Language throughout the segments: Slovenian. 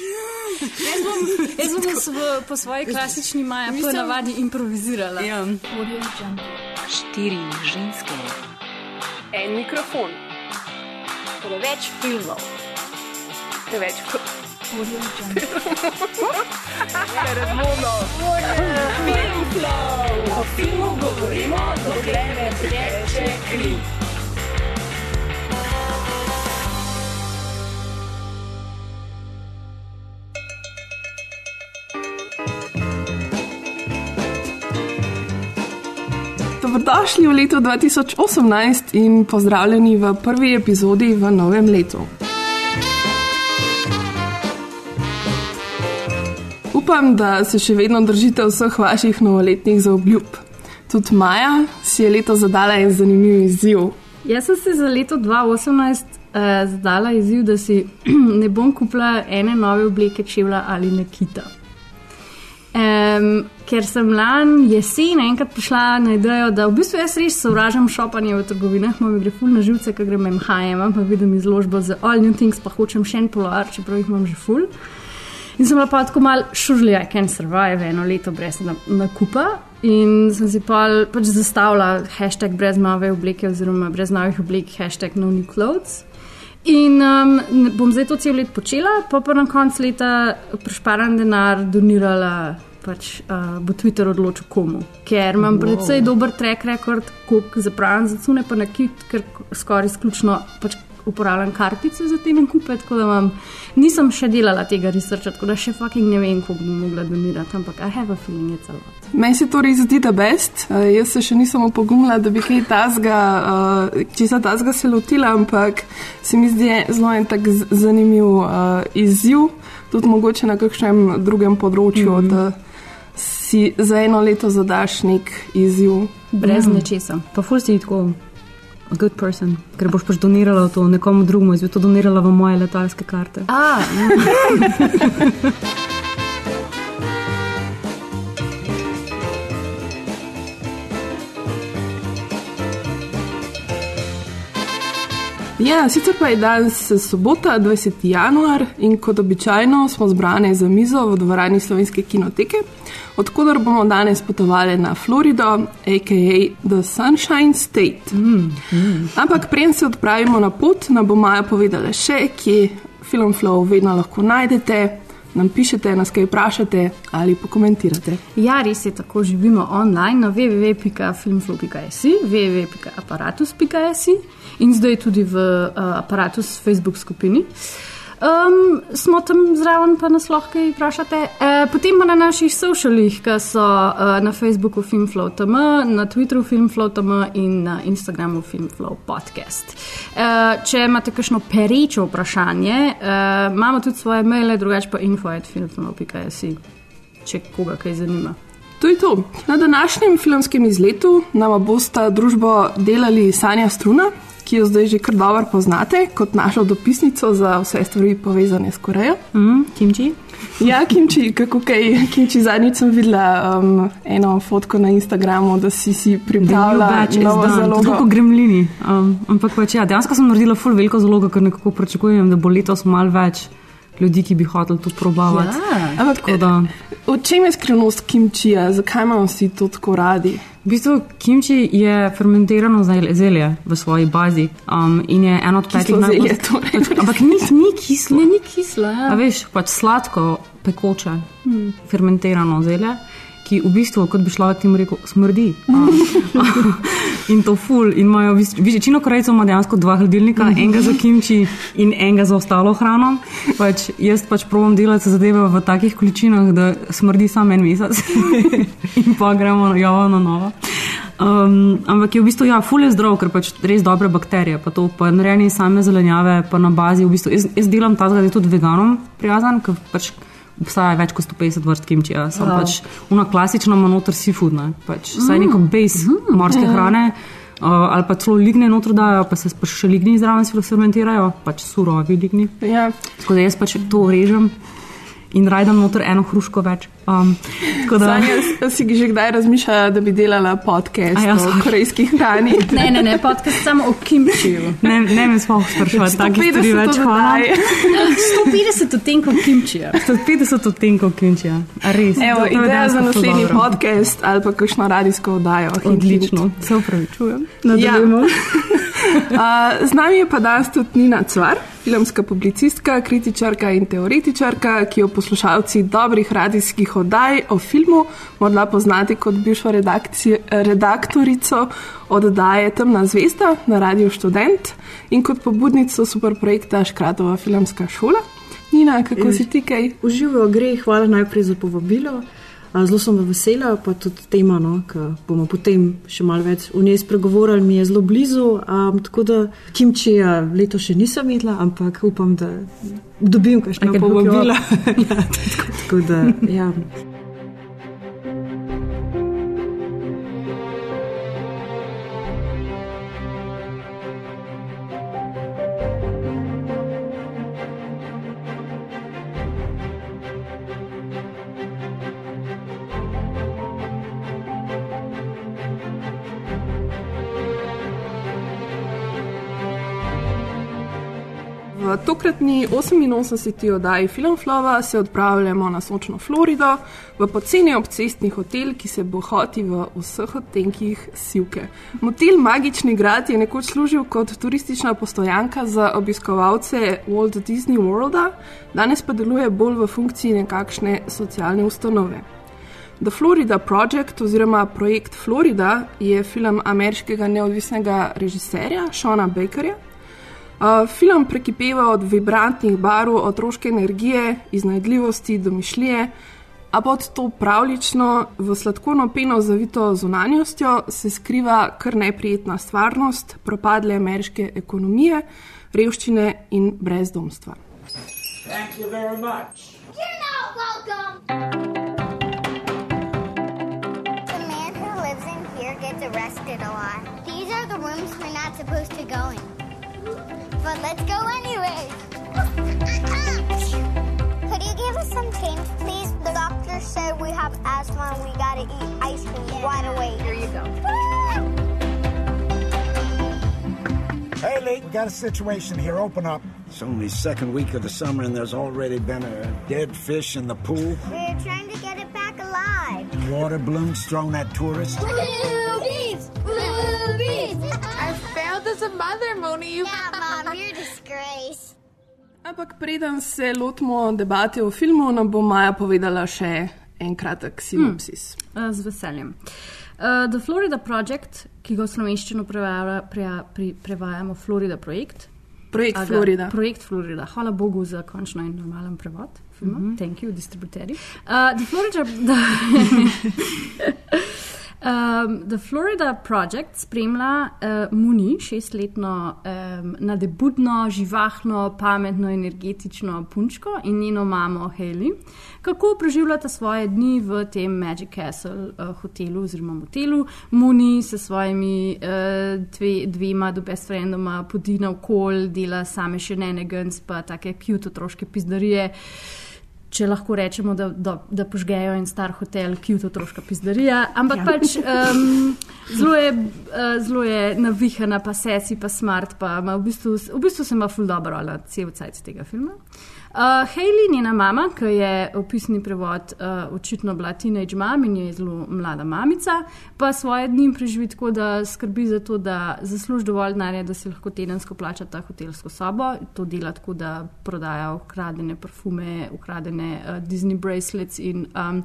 Jaz bom, jaz bom v- po svoji klasični maji po navadi improvizirala. Ja. Štiri ženske. En mikrofon. Preveč filmov. Preveč O filmu govorimo, dokler ne teče kri. Dobrodošli v letu 2018 in pozdravljeni v prvi epizodi v novem letu. Upam, da se še vedno držite vseh vaših novoletnih zaobljub. Tudi Maja si je leto zadala en zanimiv izziv. Jaz sem si za leto 2018 uh, zadala izziv, da si ne bom kupila ene nove obleke, čevlja ali nakita. Um, ker sem lani jesen enkrat prišla na idejo, da v bistvu jaz res sovražam šopanje v trgovinah, mi gre ful na živce, ker grem MHM, pa vidim izložbo za All New Things, pa hočem še en polar, čeprav jih imam že ful. In sem bila pa tako mal surely I can survive eno leto brez na- nakupa. In sem si pa pač zastavila hashtag brez nove obleke, oziroma brez novih oblek, hashtag no new clothes. In um, bom zdaj to cel let počela, pa pa na koncu leta prišparan denar donirala. Pač uh, bo Twitter odločil komu, ker imam wow. predvsej dober track record, koliko zapravim za cune, pa na kit, ker skoraj izključno pač uporabljam kartice za te nakupe, tako da imam, nisem še delala tega researcha, tako da še fucking ne vem, koliko bom mogla donirati, ampak I have a feeling it's a lot. Meni se to res zdi, da best. Uh, jaz se še nisem opogumila, da bi kaj tazga, uh, česa tazga se lotila, ampak se mi zdi zelo en tak zanimiv uh, izziv, tudi mogoče na kakšnem drugem področju, mm -hmm. da si za eno leto zadaš nek izziv. Brez mm. nečesa. Pa ful si tako good person, ker boš pač donirala to nekomu drugemu, jaz bi to donirala v moje letalske karte. A, Ja, sicer pa je danes sobota, 20. januar in kot običajno smo zbrane za mizo v dvorani Slovenske kinoteke, odkudar bomo danes potovali na Florido, a.k.a. The Sunshine State. Mm, mm. Ampak preden se odpravimo na pot, nam bo Maja povedala še, kje Film Flow vedno lahko najdete. Nam pišete, nas kaj vprašate ali pokomentirate. ja, res je tako, živimo online na www.filmflow.js, www.aparatus.js in zdaj tudi v uh, aparatus Facebook skupini. Um, smo tam zraven, pa nas lahko kaj vprašate. E, potem pa na naših socialih, ki so uh, na Facebooku FilmFlow.tm, na Twitteru FilmFlow.tm in na Instagramu FilmFlow podcast. E, če imate kakšno perečo vprašanje, e, imamo tudi svoje maile, drugače pa info.filmflow.js, če koga kaj zanima. To to. Na današnjem filmskem izletu nama bosta družbo delali Sanja Struna, ki jo zdaj že kar dobro poznate, kot našo dopisnico za vse stvari povezane s Korejo. Mm, kimči? Ja, Kimči, kako kaj, Kimči, zadnjič sem videla um, eno fotko na Instagramu, da si si pripravila novo Tako zalogo. kot gremlini. Um, ampak pač, ja, dejansko sem naredila ful veliko zalogo, ker nekako pričakujem, da bo letos mal več ljudi, ki bi hoteli to probavati. Ja. Ampak, Tako da, v čem je skrivnost Kimčija, zakaj imamo vsi to tako radi? v bistvu kimči je fermentirano zel- zelje v svoji bazi um, in je eno od petih najbolj- torej. pač, Ampak ni, ni kislo. Ne, ni kislo, ja. A veš, pač sladko, pekoče, hmm. fermentirano zelje, ki v bistvu, kot bi človek temu rekel, smrdi. In to ful. In imajo, večino korejcev ima dejansko dva hladilnika, enega za kimči in enega za ostalo hrano. Pač, jaz pač probujem delati zadeve v takih količinah, da smrdi samo en mesec in pa gremo jovo na novo. Um, ampak je v bistvu ja, ful je zdrav, ker pač res dobre bakterije, pa to pa narejene same zelenjave, pa na bazi. V bistvu, jaz, jaz delam ta zgled tudi veganom prijazen, ker pač obstaja več kot 150 vrst kimčija. Sem Wow. wow. pač una klasična monoter seafood, ne? pač vsaj neko base mm. morske hrane. Uh, ali pa celo ligne noter dajo, pa se pa še ligni zraven fermentirajo, pač surovi ligni. Ja, Tako da jaz pač to režem in rajdam noter eno hruško več. Um, tako da, Sanja, s- si že kdaj razmišljala, da bi delala podcast A ja, o sorry. korejski hrani? Ne, ne, ne, podcast samo o kimčiju. ne, ne me sploh sprašovati, takih stvari 150 več. Hvala. oddaj. 150 odtenkov kimčija. 150 odtenkov kinčija. A Res. Evo, to- to je ideja za naslednji dobro. podcast ali pa kakšno radijsko oddajo. Odlično, se upravičujem. Nadaljujemo. Uh, z nami je pa danes tudi Nina Cvar, filmska publicistka, kritičarka in teoretičarka, ki jo poslušalci dobrih radijskih oddaj o filmu morda poznate kot bivšo redaktorico oddaje Temna zvezda na Radio Student in kot pobudnico super projekta Škratova filmska šola. Nina, kako si ti kaj? Uživajo gre, hvala najprej za povabilo. A, Zelo sem vesela, pa tudi tema, no, ki bomo potem še malo več o njej spregovorili, mi je zelo blizu. Um, tako da kimčija leto še nisem imela, ampak upam, da dobim kakšno can hook you povabilo. ja, tako, tako da, ja. Tokratni 88. oddaji Filmflova se odpravljamo na sočno Florido, v poceni obcestni hotel, ki se bohoti v vseh odtenkih sivke. Motel Magični grad je nekoč služil kot turistična postojanka za obiskovalce Walt Disney Worlda, danes pa deluje bolj v funkciji nekakšne socialne ustanove. The Florida Project oziroma projekt Florida je film ameriškega neodvisnega režiserja Šona Bakerja. Uh, film prekipeva od vibrantnih barv, otroške energije, iznajdljivosti, domišljije, a pod to pravlično, v sladkorno peno zavito zunanjostjo se skriva kar neprijetna stvarnost propadle ameriške ekonomije, revščine in brezdomstva. Thank you very much. You're not welcome. The man who lives in here gets arrested a lot. These are the rooms we're not supposed to go in. But let's go anyway. Could you give us some change, please? The doctor said we have asthma and we gotta eat ice cream right away. Here you go. Haley, we got a situation here. Open up. It's only second week of the summer and there's already been a dead fish in the pool. We're trying to Water balloons thrown at tourists. Boobies! Boobies! I failed as a mother, Moni. Yeah, Mom, you're a disgrace. Ampak preden se lotimo debate o filmu, nam bo Maja povedala še en kratek sinopsis. Uh, z veseljem. Uh, The Florida Project, ki ga v slovenščino prevaja, preja, pri, prevajamo Florida Projekt. Projekt Florida. Projekt Florida. Hvala Bogu za končno in normalen prevod filma. Mm -hmm. Thank you, distributerji. Uh, the Florida. The, Um, The Florida Project spremlja uh, Muni, šestletno um, nadebudno, živahno, pametno, energetično punčko in njeno mamo Haley, kako preživljata svoje dni v tem Magic Castle uh, hotelu oziroma motelu. Muni se svojimi uh, dve, dvema do best friendoma podi na okol, dela same še nenegans, pa take cute otroške pizdarije. Če lahko rečemo, da, da, da požgejo en star hotel, ki je otroška pizdarija, ampak ja. pač um, zelo, je, uh, zelo je navihana, pa sesi, pa smart, pa v bistvu, v bistvu se ima ful dobro, ali cel cajt tega filma. Uh, Hayley, njena mama, ki je opisni prevod uh, očitno bila teenage mama in je zelo mlada mamica, pa svoje dni preživi tako, da skrbi za to, da zasluži dovolj denarja, da si lahko tedensko plača ta hotelsko sobo. To dela tako, da prodaja ukradene parfume, ukradene uh, Disney bracelets in um,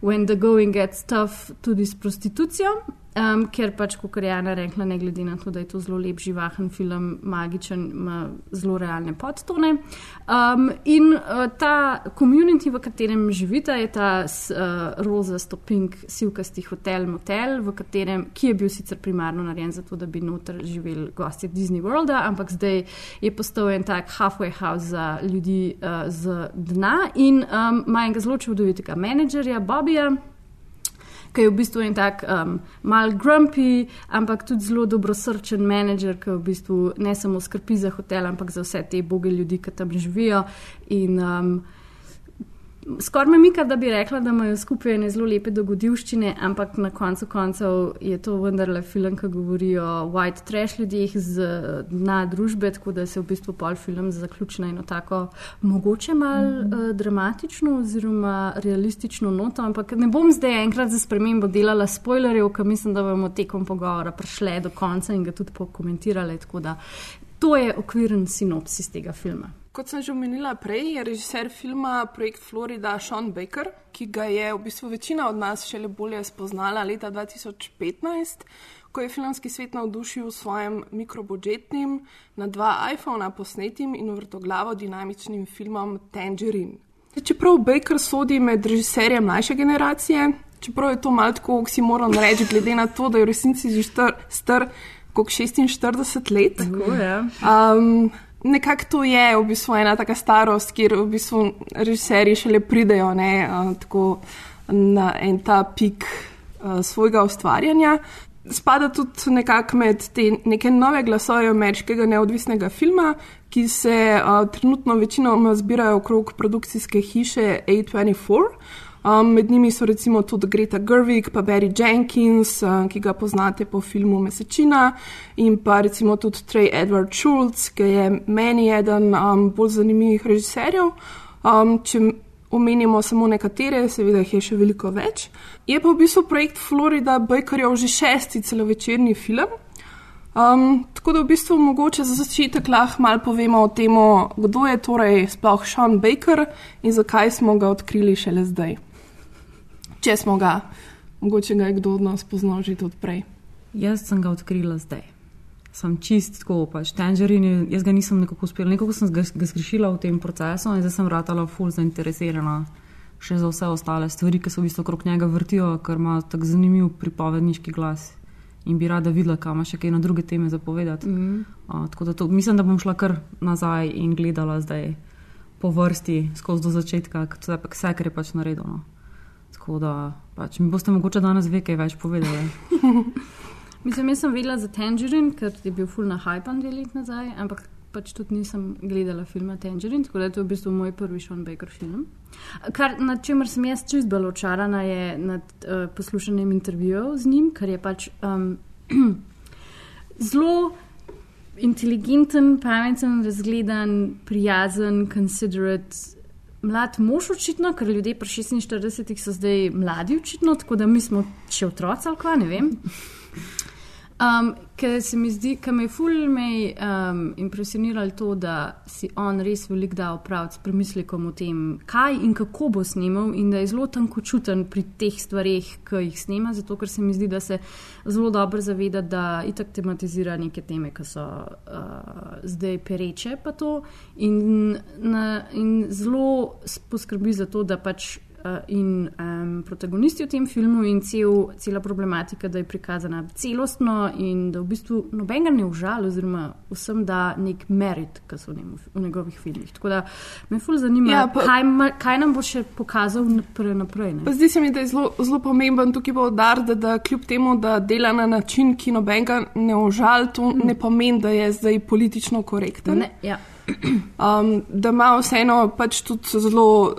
when the going gets tough, tudi s prostitucijo. Um, ker pač, kot je Jana rekla, ne glede na to, da je to zelo lep, živahen film, magičen, ima zelo realne podtone. Um, in uh, ta komunity, v katerem živite, je ta uh, roza stopink, silkasti hotel, motel, katerem, ki je bil sicer primarno narejen zato, da bi noter živeli gosti Disney Worlda, ampak zdaj je postal en tak halfway house za ljudi uh, z dna in um, ima enega zelo čudovitega menedžerja, Bobija ki je v bistvu en tak um, mal grumpy, ampak tudi zelo dobrosrčen menedžer, ki v bistvu ne samo skrbi za hotel, ampak za vse te boge ljudi, ki tam živijo. In, um, Skoraj me mika, da bi rekla, da imajo skupaj ene zelo lepe dogodivščine, ampak na koncu koncev je to vendarle film, ki govori o white trash ljudeh z dna družbe, tako da se v bistvu pol film zaključi na eno tako mogoče mal mm -hmm. uh, dramatično oziroma realistično noto, ampak ne bom zdaj enkrat za spremembo delala spoilerjev, ker mislim, da bomo tekom pogovora prišle do konca in ga tudi pokomentirali, tako da to je okviren sinopsis tega filma. Kot sem že omenila prej, je režiser filma Projekt Florida Sean Baker, ki ga je v bistvu večina od nas šele bolje spoznala leta 2015, ko je filmski svet navdušil s svojim mikrobudžetnim, na dva iPhona posnetim in vrtoglavo dinamičnim filmom Tangerine. Čeprav Baker sodi med režiserje mlajše generacije, čeprav je to malo tako, ki si moram reči, glede na to, da je v resnici že star kot 46 let. Tako je. Um, Nekako to je v bistvu ena taka starost, kjer v bistvu režiserji šele pridejo ne, uh, na en ta pik uh, svojega ustvarjanja. Spada tudi nekako med te neke nove glasove ameriškega neodvisnega filma, ki se uh, trenutno večinoma zbirajo okrog produkcijske hiše A24. Um, med njimi so recimo tudi Greta Gerwig, pa Barry Jenkins, uh, ki ga poznate po filmu Mesečina, in pa recimo tudi Trey Edward Schultz, ki je meni eden um, bolj zanimivih režiserjev. Um, če omenimo samo nekatere, seveda jih je še veliko več. Je pa v bistvu projekt Florida Bakerjev že šesti celovečerni film. Um, tako da v bistvu mogoče za začetek lahko malo povemo o tem, kdo je torej sploh Sean Baker in zakaj smo ga odkrili šele zdaj če smo ga, mogoče ga je kdo od nas poznal že tudi prej. Jaz sem ga odkrila zdaj. Sem čist tako, pač tangerin, jaz ga nisem nekako uspela, nekako sem ga, ga zgrešila v tem procesu in zdaj sem ratala ful zainteresirana še za vse ostale stvari, ki se v bistvu okrog njega vrtijo, ker ima tako zanimiv pripovedniški glas in bi rada videla, kam še kaj na druge teme zapovedati. Mm -hmm. uh, tako da to, mislim, da bom šla kar nazaj in gledala zdaj po vrsti skozi do začetka, vse, kar je pač naredilo. No. Tako da pač, mi boste mogoče danes ve kaj več povedali. Mislim, jaz sem videla za Tangerine, ker je bil full na hype dve leti nazaj, ampak pač tudi nisem gledala filma Tangerine, tako da je to v bistvu moj prvi Sean Baker film. Kar, nad čemer sem jaz čist bolj očarana, je nad uh, poslušanjem intervjujev z njim, ker je pač um, zelo inteligenten, pameten, razgledan, prijazen, considerate mlad mož, očitno, ker ljudje pri 46 so zdaj mladi, očitno, tako da mi smo še otroci ali kaj, ne vem. Um, ker se mi zdi, da me je fulmej um, impresioniralo to, da si on res veliko dal prav s premislekom o tem, kaj in kako bo snimal, in da je zelo tankočuten pri teh stvareh, ki jih snima, zato ker se mi zdi, da se zelo dobro zaveda, da itak tematizira neke teme, ki so uh, zdaj pereče, in, na, in zelo poskrbi za to, da pač in um, protagonisti v tem filmu in cel, cela problematika, da je prikazana celostno in da v bistvu nobenega ne užal, oziroma vsem da nek merit, ki so v, njemu, v njegovih filmih. Tako da me ful zanima, ja, pa, kaj, kaj nam bo še pokazal naprej. naprej zdi se mi, da je zelo, zelo pomemben tukaj povdar, da, da kljub temu, da dela na način, ki nobenega ne užal, to mm. ne pomeni, da je zdaj politično korekten. Ne, ja. Um, da ima vseeno pač tudi zelo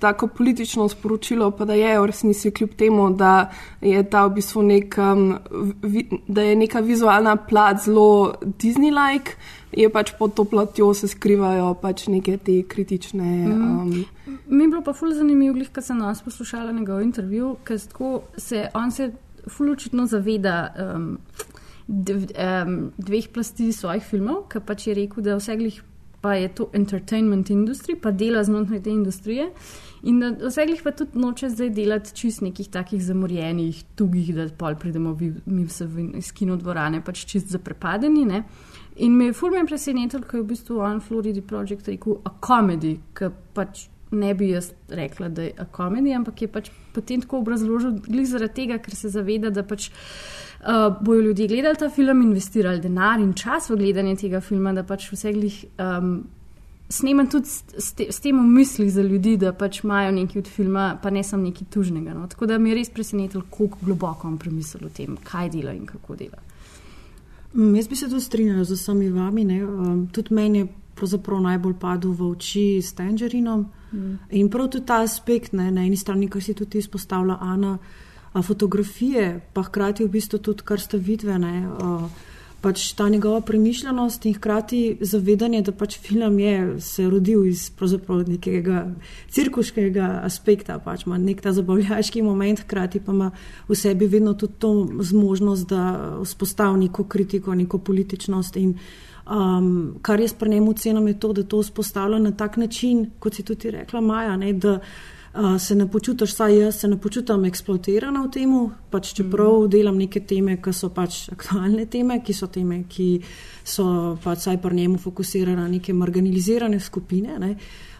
tako politično sporočilo, pa da je v resnici kljub temu, da je ta v bistvu nek, um, vi, da je neka vizualna plat zelo Disney-like, je pač pod to platjo se skrivajo pač neke te kritične. Mhm. Um, mm. Mi je bilo pa ful zanimivo, ker sem nas poslušala njegov intervju, ker se on se ful očitno zaveda. Um, dveh plasti svojih filmov, ki pač je rekel, da vse glih pa je to entertainment industry, pa dela znotraj te industrije. In da vse glih pa tudi noče zdaj delati čist nekih takih zamorjenih, tugih, da pol pridemo mi vse iz kinodvorane, pač čist zaprepadeni. Ne? In me je fulmin presenetil, ko je v bistvu On Florida Project rekel a komedi, ki pač ne bi jaz rekla, da je a komedi, ampak je pač potem tako obrazložil, glih zaradi tega, ker se zaveda, da pač uh, bojo ljudje gledali ta film, investirali denar in čas v gledanje tega filma, da pač vse glih. Um, Snemam tudi s, te, s tem v mislih za ljudi, da pač imajo nekaj od filma, pa ne samo nekaj tužnega. No. Tako da mi je res presenetilo, kako globoko on premislil o tem, kaj dela in kako dela. Mm, jaz bi se tudi strinjala z vsemi vami. Um, tudi meni je pravzaprav najbolj padel v oči s Tangerinom. Mm. In prav tudi ta aspekt, ne, na eni strani, kar si tudi izpostavlja Ana, a fotografije, pa hkrati v bistvu tudi, kar ste videli, pač ta njegova premišljenost in hkrati zavedanje, da pač film je se rodil iz nekega cirkuškega aspekta, pač ima nek ta zabavljaški moment, hkrati pa ima v sebi vedno tudi to zmožnost, da vzpostavi neko kritiko, neko političnost in Um, kar jaz pri njemu cenim, je to, da to vzpostavlja na tak način, kot si tudi rekla, Maja, ne, da uh, se ne počutiš, saj jaz se ne počutim eksploatirana v tem, pač čeprav mm. delam neke teme, ki so pač aktualne teme, ki so teme, ki so pač saj pri njemu fokusirane na neke marginalizirane skupine. Ne.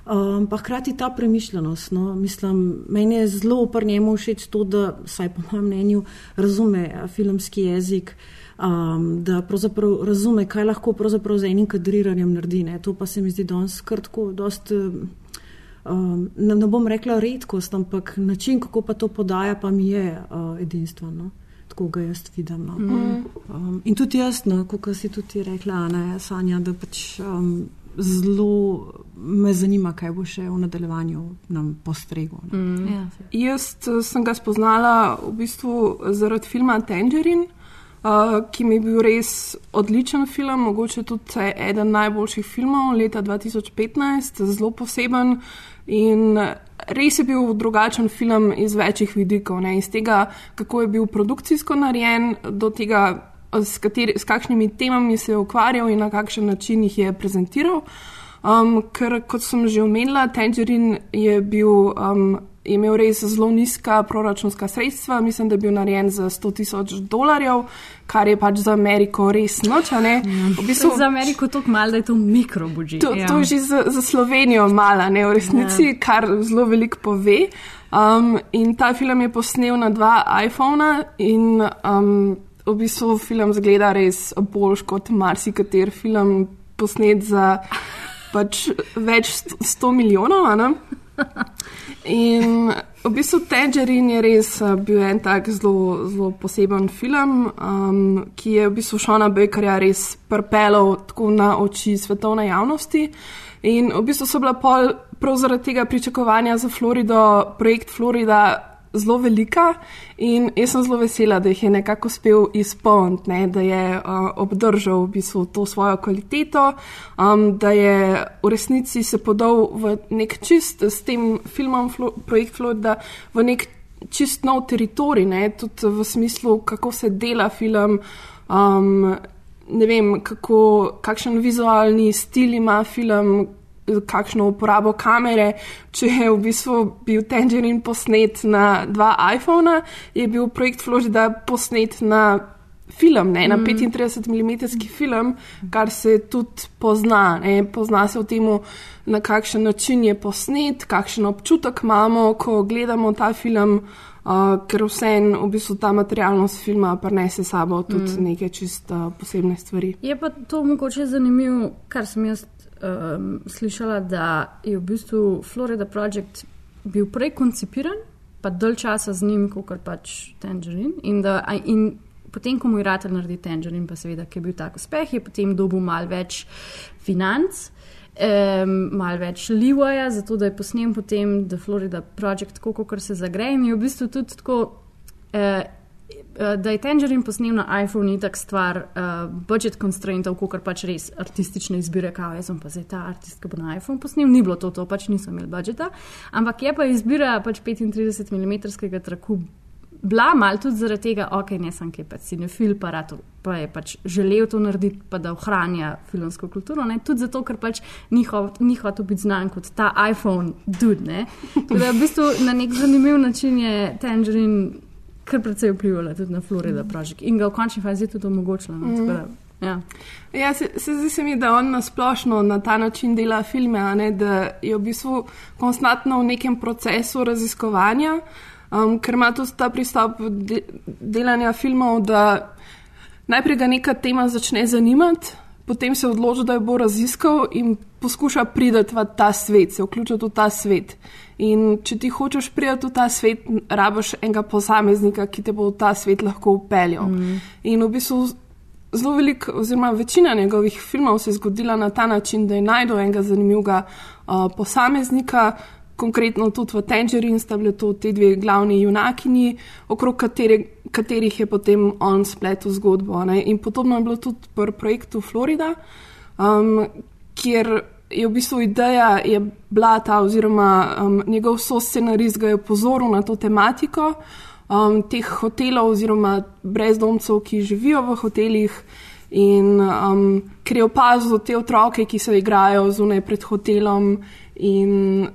Um, pa hkrati ta premišljenost. No, mislim, meni je zelo pri njemu všeč to, da, saj po mojem mnenju, razume filmski jezik um, da pravzaprav razume, kaj lahko pravzaprav z enim kadriranjem naredi. Ne. To pa se mi zdi danes krtko, dost, um, ne, ne bom rekla redkost, ampak način, kako pa to podaja, pa mi je uh, edinstveno. Tako ga jaz vidim. No. Mm. Um, in tudi jaz, no, kot si tudi rekla, ne, Sanja, da pač. Um, Zelo me zanima, kaj bo še v nadaljevanju nam postreglo. Mm. Ja. Jaz uh, sem ga spoznala v bistvu zaradi filma Tangerine, uh, ki mi je bil res odličen film, mogoče tudi eden najboljših filmov leta 2015, zelo poseben. In res je bil drugačen film iz večjih vidikov, ne? iz tega, kako je bil produkcijsko narejen, do tega, s, kateri, s kakšnimi temami se je ukvarjal in na kakšen način jih je prezentiral. Um, ker, kot sem že omenila, Tangerine je bil um, imel res zelo nizka proračunska sredstva, mislim, da je bil narejen za 100 tisoč dolarjev, kar je pač za Ameriko res noč. V bistvu, za Ameriko je to malo, da je to mikrobudžet. To, ja. to je že za, za Slovenijo malo, ne v resnici, ja. kar zelo veliko pove. Um, in ta film je posnel na dva iPhona in um, v bistvu film zgleda res boljš kot marsikater film posnet za pač več sto milijonov. In v bistvu Tangerine je res uh, bil en tak zelo, zelo poseben film, um, ki je v bistvu Šona Bakerja res prpelal tako na oči svetovne javnosti. In v bistvu so bila pol prav zaradi tega pričakovanja za Florido, projekt Florida zelo velika in jaz sem zelo vesela, da jih je nekako uspel izpolniti, ne, da je uh, obdržal v bistvu to svojo kvaliteto, um, da je v resnici se podal v nek čist s tem filmom, Flo, projekt Florida, v nek čist nov teritorij, ne, tudi v smislu, kako se dela film. Um, ne vem, kako, kakšen vizualni stil ima film, kakšno uporabo kamere. Če je v bistvu bil Tangerine posnet na dva iPhona, je bil projekt Florida posnet na film, ne, na 35 mm film, kar se tudi pozna. Ne. Pozna se v tem, na kakšen način je posnet, kakšen občutek imamo, ko gledamo ta film. Uh, ker vseeno v bistvu ta materialnost filma prenese sabo tudi mm. neke čisto posebne stvari. Je pa to mogoče zanimivo, kar sem jaz um, slišala, da je v bistvu Florida Project bil prej koncipiran, pa dalj časa z njim, kot pač Tangerine. In, da, in potem, ko mu je rad narediti Tangerine, pa seveda, ki je bil tak uspeh, je potem dobil mal več financ. Um, Mal več Leewaya, zato da je posnel potem The Florida Project, tako kot se zagreje. In je v bistvu tudi tako, uh, da je Tangerine posnel na iPhone, ni tak stvar uh, budget constraintov, kot pač res artistične izbire, kaj jaz pa zdaj ta artist, ki bo na iPhone posnel, ni bilo to, to pač niso imeli budžeta. Ampak je pa izbira pač 35 mm traku. Bila mal tudi zaradi tega, ok, ne sem kaj pač cinefil, pa, rad, pa je pač želel to narediti, pa da ohranja filmsko kulturo. Ne? Tudi zato, ker pač ni hotel biti znan kot ta iPhone dude. Tako da v bistvu na nek zanimiv način je Tangerine kar precej vplivala tudi na Florida Project in ga v končni fazi tudi omogočila. No, mm. Ja. Ja, se, se zdi se mi, da on na splošno na ta način dela filme, ne, da je v bistvu konstantno v nekem procesu raziskovanja, um, ker ima tudi ta pristop de, delanja filmov, da najprej ga neka tema začne zanimati, potem se odloči, da jo bo raziskal in poskuša priti v ta svet, se vključiti v ta svet. In če ti hočeš priti v ta svet, rabiš enega posameznika, ki te bo v ta svet lahko upeljal. Mm. In v bistvu zelo veliko, oziroma večina njegovih filmov se je zgodila na ta način, da je najdel enega zanimivega uh, posameznika. Konkretno tudi v Tangerine sta bili to ti dve glavni junakinji, okrog kateri, katerih je potem on spletel zgodbo. Ne? In podobno je bilo tudi pri projektu Florida, um, kjer je v bistvu ideja je bila ta, oziroma um, njegov soscenarist ga je opozoril na to tematiko um, teh hotelov oziroma brezdomcev, ki živijo v hotelih. In um, ker je opazil te otroke, ki se igrajo zunaj pred hotelom in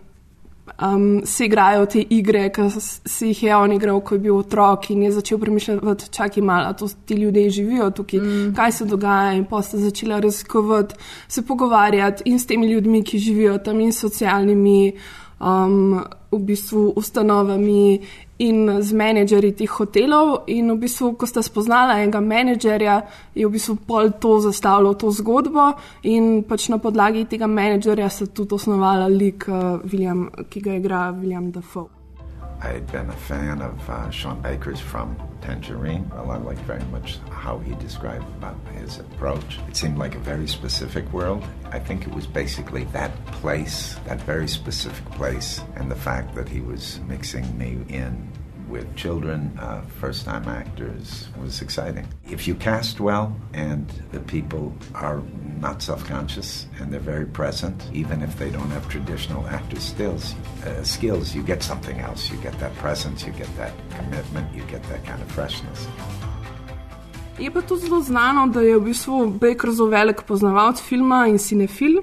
um, se igrajo te igre, ki si jih je on igral, ko je bil otrok in je začel premišljati, čakaj malo, to ti ljudje živijo tukaj, mm. kaj se dogaja. In pa sta začela raziskovati, se pogovarjati in s temi ljudmi, ki živijo tam in socialnimi. Um, v bistvu ustanovami in z menedžerji teh hotelov. In v bistvu, ko sta spoznala enega menedžerja, je v bistvu pol to zastavljal to zgodbo in pač na podlagi tega menedžerja se tudi osnovala lik, uh, William, ki ga igra William Dafoe. I had been a fan of uh, Sean Baker's from Tangerine. Well, I liked very much how he described about his approach. It seemed like a very specific world. I think it was basically that place, that very specific place, and the fact that he was mixing me in with children, uh, first time actors, was exciting. If you cast well and the people are not self conscious and they're very present, even if they don't have traditional actor skills, uh, skills, you get something else. You get that presence, you get that commitment, you get that kind of freshness. Je pa tudi zelo znano, da je v bistvu Baker zelo velik poznavalec filma in cinefil.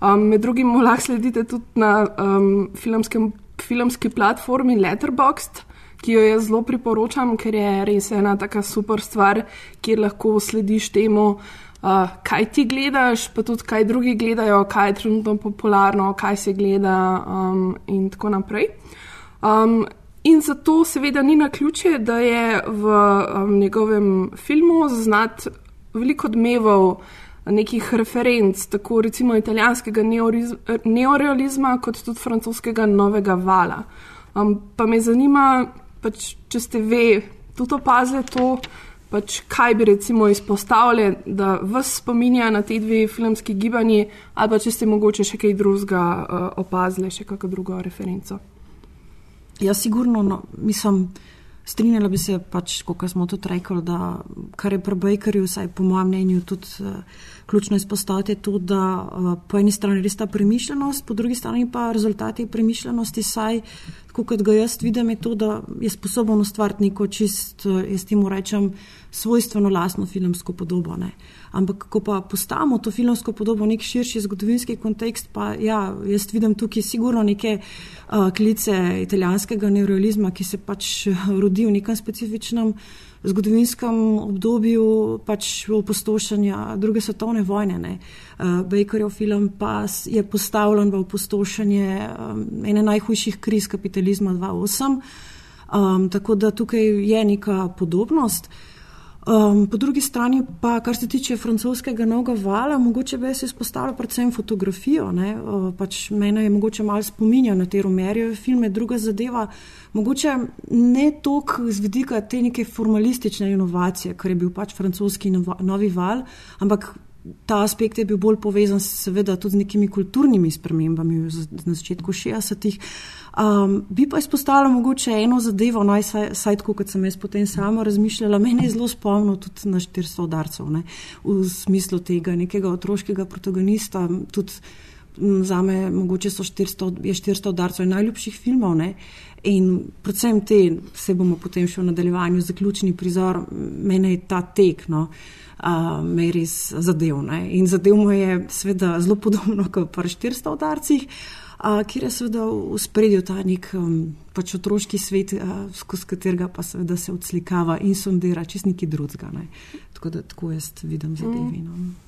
Um, med drugim lahko sledite tudi na um, filmskem, filmski platformi Letterboxd, ki jo jaz zelo priporočam, ker je res ena taka super stvar, kjer lahko slediš temu, uh, kaj ti gledaš, pa tudi kaj drugi gledajo, kaj je trenutno popularno, kaj se gleda um, in tako naprej. Um, in zato seveda ni na ključe, da je v um, njegovem filmu znat veliko odmevov. Nekih referenc, tako recimo italijanskega neorealizma, kot tudi francoskega novega vala. Um, pa me zanima, pač, če ste ve, tudi opazili to, pač, kaj bi recimo izpostavili, da vas spominja na te dve filmski gibanji, ali pa če ste mogoče še kaj drugega uh, opazili, še kakšno drugo referenco. Ja, sigurno, no, mislim. Strinjala bi se, pač, kot smo tudi rekli, da kar je pri Bakerju, vsaj po mojem mnenju, tudi uh, ključno izpostaviti, to, da uh, po eni strani res ta premišljenost, po drugi strani pa rezultati premišljenosti, saj kot ga jaz vidim, je to, da je sposoben ustvariti neko čist, eh, jaz temu rečem, svojstveno lastno filmsko podobo. Ne. Ampak, ko pa postavimo to filmsko podobo v nek širši zgodovinski kontekst, pa ja, jaz vidim tukaj sigurno neke uh, klice italijanskega neorealizma, ki se pač eh, rodi v nekem specifičnem zgodovinskem obdobju pač opustošenja druge svetovne vojne. Ne. Uh, Bakerjev film pa je postavljen v opustošenje um, ene najhujših kriz kapitalizma 2008. Um, tako da tukaj je neka podobnost. Um, po drugi strani pa, kar se tiče francoskega novega vala, mogoče bi se izpostavila predvsem fotografijo. Uh, pač mene je mogoče malo spominja na te Romerjeve filme, druga zadeva, mogoče ne toliko z vidika te neke formalistične inovacije, kar je bil pač francoski novi val, ampak ta aspekt je bil bolj povezan seveda tudi z nekimi kulturnimi spremembami na začetku 60-ih. Um, bi pa izpostavila mogoče eno zadevo, no, saj, saj tako, kot sem jaz potem sama razmišljala, meni je zelo spomnil tudi na 400 udarcev, ne, v smislu tega nekega otroškega protagonista, tudi za me mogoče so 400, je 400 udarcev najljubših filmov, ne, in predvsem te, se bomo potem še v nadaljevanju zaključni prizor, mene je ta tek, no, uh, me je res zadev, ne, in zadev mu je seveda zelo podobno kot pri 400 udarcih, kjer je seveda v spredju ta nek um, pač otroški svet, uh, skozi katerega pa seveda se odslikava in sondira čist neki drugega. Ne. Tako da tako jaz vidim zadevi. No.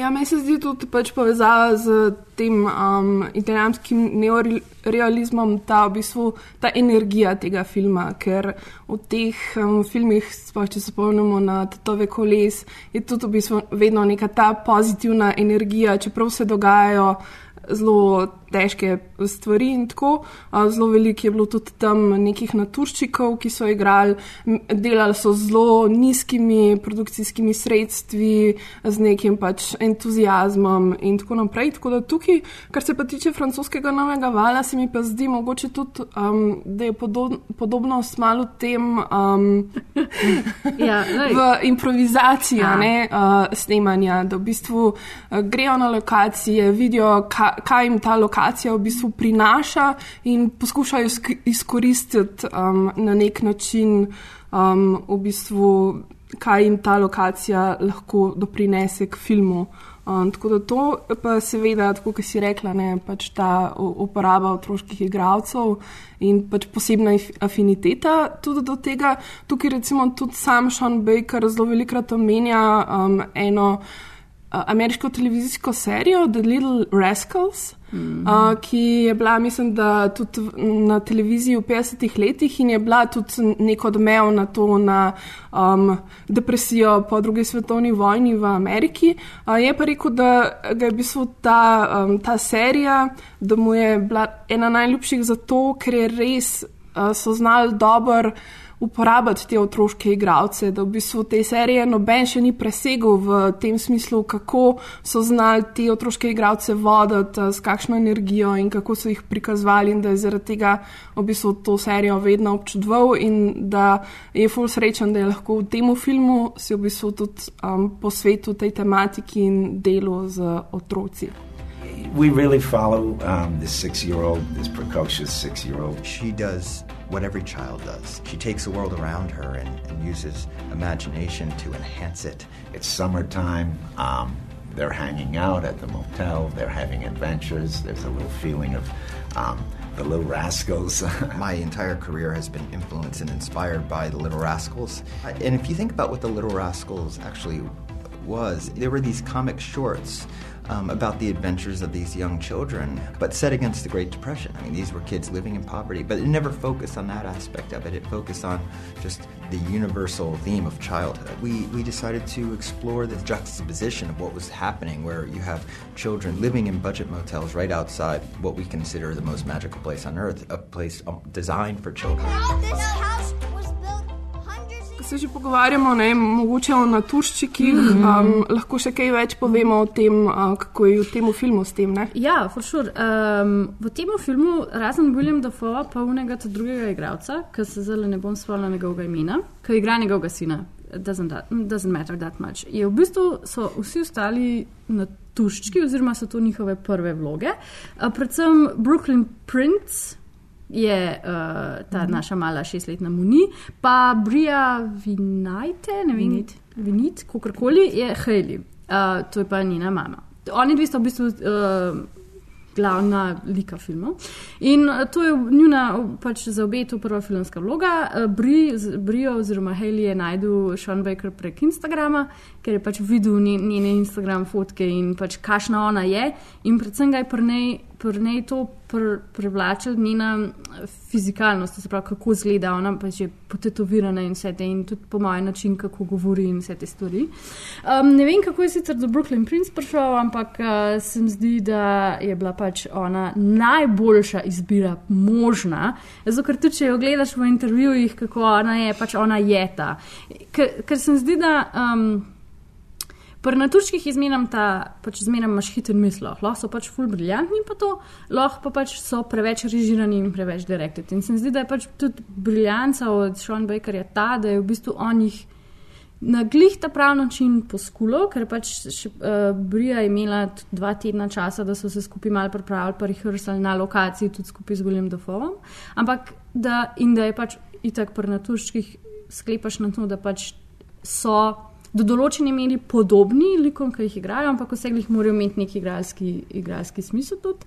Ja, meni se zdi tudi pač povezava z tem um, italijanskim neorealizmom, ta, v bistvu, ta energija tega filma, ker v teh um, filmih, sploh če se spomnimo na Tove koles, je tudi v bistvu vedno neka ta pozitivna energija, čeprav se dogajajo zelo težke stvari in tako. Zelo veliko je bilo tudi tam nekih naturščikov, ki so igrali, delali so z zelo nizkimi produkcijskimi sredstvi, z nekim pač entuzijazmom in tako naprej. Tako da tukaj, kar se pa tiče francoskega novega vala, se mi pa zdi mogoče tudi, um, da je podobno smalo tem um, ja, v improvizaciji uh, snemanja, da v bistvu uh, grejo na lokacije, vidijo, ka, kaj jim ta lokacija v bistvu prinaša in poskušajo izkoristiti um, na nek način, um, v bistvu, kaj jim ta lokacija lahko doprinese k filmu. Um, tako da to pa seveda, tako kot si rekla, ne, pač ta uporaba otroških igralcev in pač posebna afiniteta tudi do tega. Tukaj recimo tudi sam Sean Baker zelo velikrat omenja um, eno ameriško televizijsko serijo The Little Rascals, mm -hmm. uh, ki je bila, mislim, da tudi na televiziji v 50-ih letih in je bila tudi nek odmev na to, na um, depresijo po drugi svetovni vojni v Ameriki. Uh, je pa rekel, da ga je v bistvu ta, um, ta serija, da mu je bila ena najljubših zato, ker je res uh, so znali dobro uporabljati te otroške igralce, da v bistvu te serije noben še ni presegel v tem smislu, kako so znali te otroške igralce voditi, s kakšno energijo in kako so jih prikazovali, in da je zaradi tega v bistvu to serijo vedno občudoval in da je full srečen, da je lahko v tem filmu si v bistvu tudi um, posvetil tej tematiki in delu z otroci. We really follow um, this six year old, this precocious six year old. She does what every child does. She takes the world around her and, and uses imagination to enhance it. It's summertime. Um, they're hanging out at the motel. They're having adventures. There's a little feeling of um, the Little Rascals. My entire career has been influenced and inspired by the Little Rascals. And if you think about what the Little Rascals actually was, there were these comic shorts um, about the adventures of these young children, but set against the Great Depression. I mean, these were kids living in poverty, but it never focused on that aspect of it. It focused on just the universal theme of childhood. We, we decided to explore the juxtaposition of what was happening, where you have children living in budget motels right outside what we consider the most magical place on earth, a place um, designed for children. Se že pogovarjamo, ne, mogoče o naturščikih, mm -hmm. um, lahko še kaj več povemo o tem, uh, kako je v tem filmu s tem. Ne? Ja, for sure. Um, v tem filmu, razen William Dafoe, pa unega drugega igralca, ki se zdaj ne bom spomnila njegovega imena, ki igra njegovega sina. Doesn't, that, doesn't matter that much. Je v bistvu so vsi ostali naturščiki, oziroma so to njihove prve vloge. Uh, predvsem Brooklyn Prince, je uh, ta mm. naša mala šestletna Muni, pa Brija Vinajte, ne vem, Vinit, Vinit kakorkoli, je Heli, uh, to je pa njena mama. Oni dve sta v bistvu. Uh, Glavna lika filmov. In to je njuna, pač za obe, to prva filmska vloga. Bri, Brio oziroma Haley je najdel Sean Baker prek Instagrama, ker je pač videl njene Instagram fotke in pač kašna ona je. In predvsem ga je prnej pri njej to pr, privlačilo njena fizikalnost, se pravi, kako izgleda ona, pa že potetovirana in vse te, in tudi po mojem način, kako govori in vse te stvari. Um, ne vem, kako je sicer do Brooklyn Prince prišel, ampak uh, se mi zdi, da je bila pač ona najboljša izbira možna. Zato, ker tudi, če jo gledaš v intervjujih, kako ona je, pač ona je ta. Ker, ker se mi zdi, da. Um, Pri naturških izmenam ta, pač zmeraj imaš hiter misel, lahko so pač ful briljantni, pa to, lahko pa pač so preveč režirani in preveč direktni. In se mi zdi, da je pač tudi briljanca od Sean Bakerja ta, da je v bistvu on jih na glih ta prav način poskulo, ker pač še, uh, Brija je imela dva tedna časa, da so se skupaj malo pripravili, pa rehearsali na lokaciji, tudi skupaj z William Dafoeom. Ampak da, in da je pač itak pri naturških sklepaš na to, da pač so do določene meri podobni likom, ki jih igrajo, ampak vse jih morajo imeti neki igralski, igralski smisel tudi.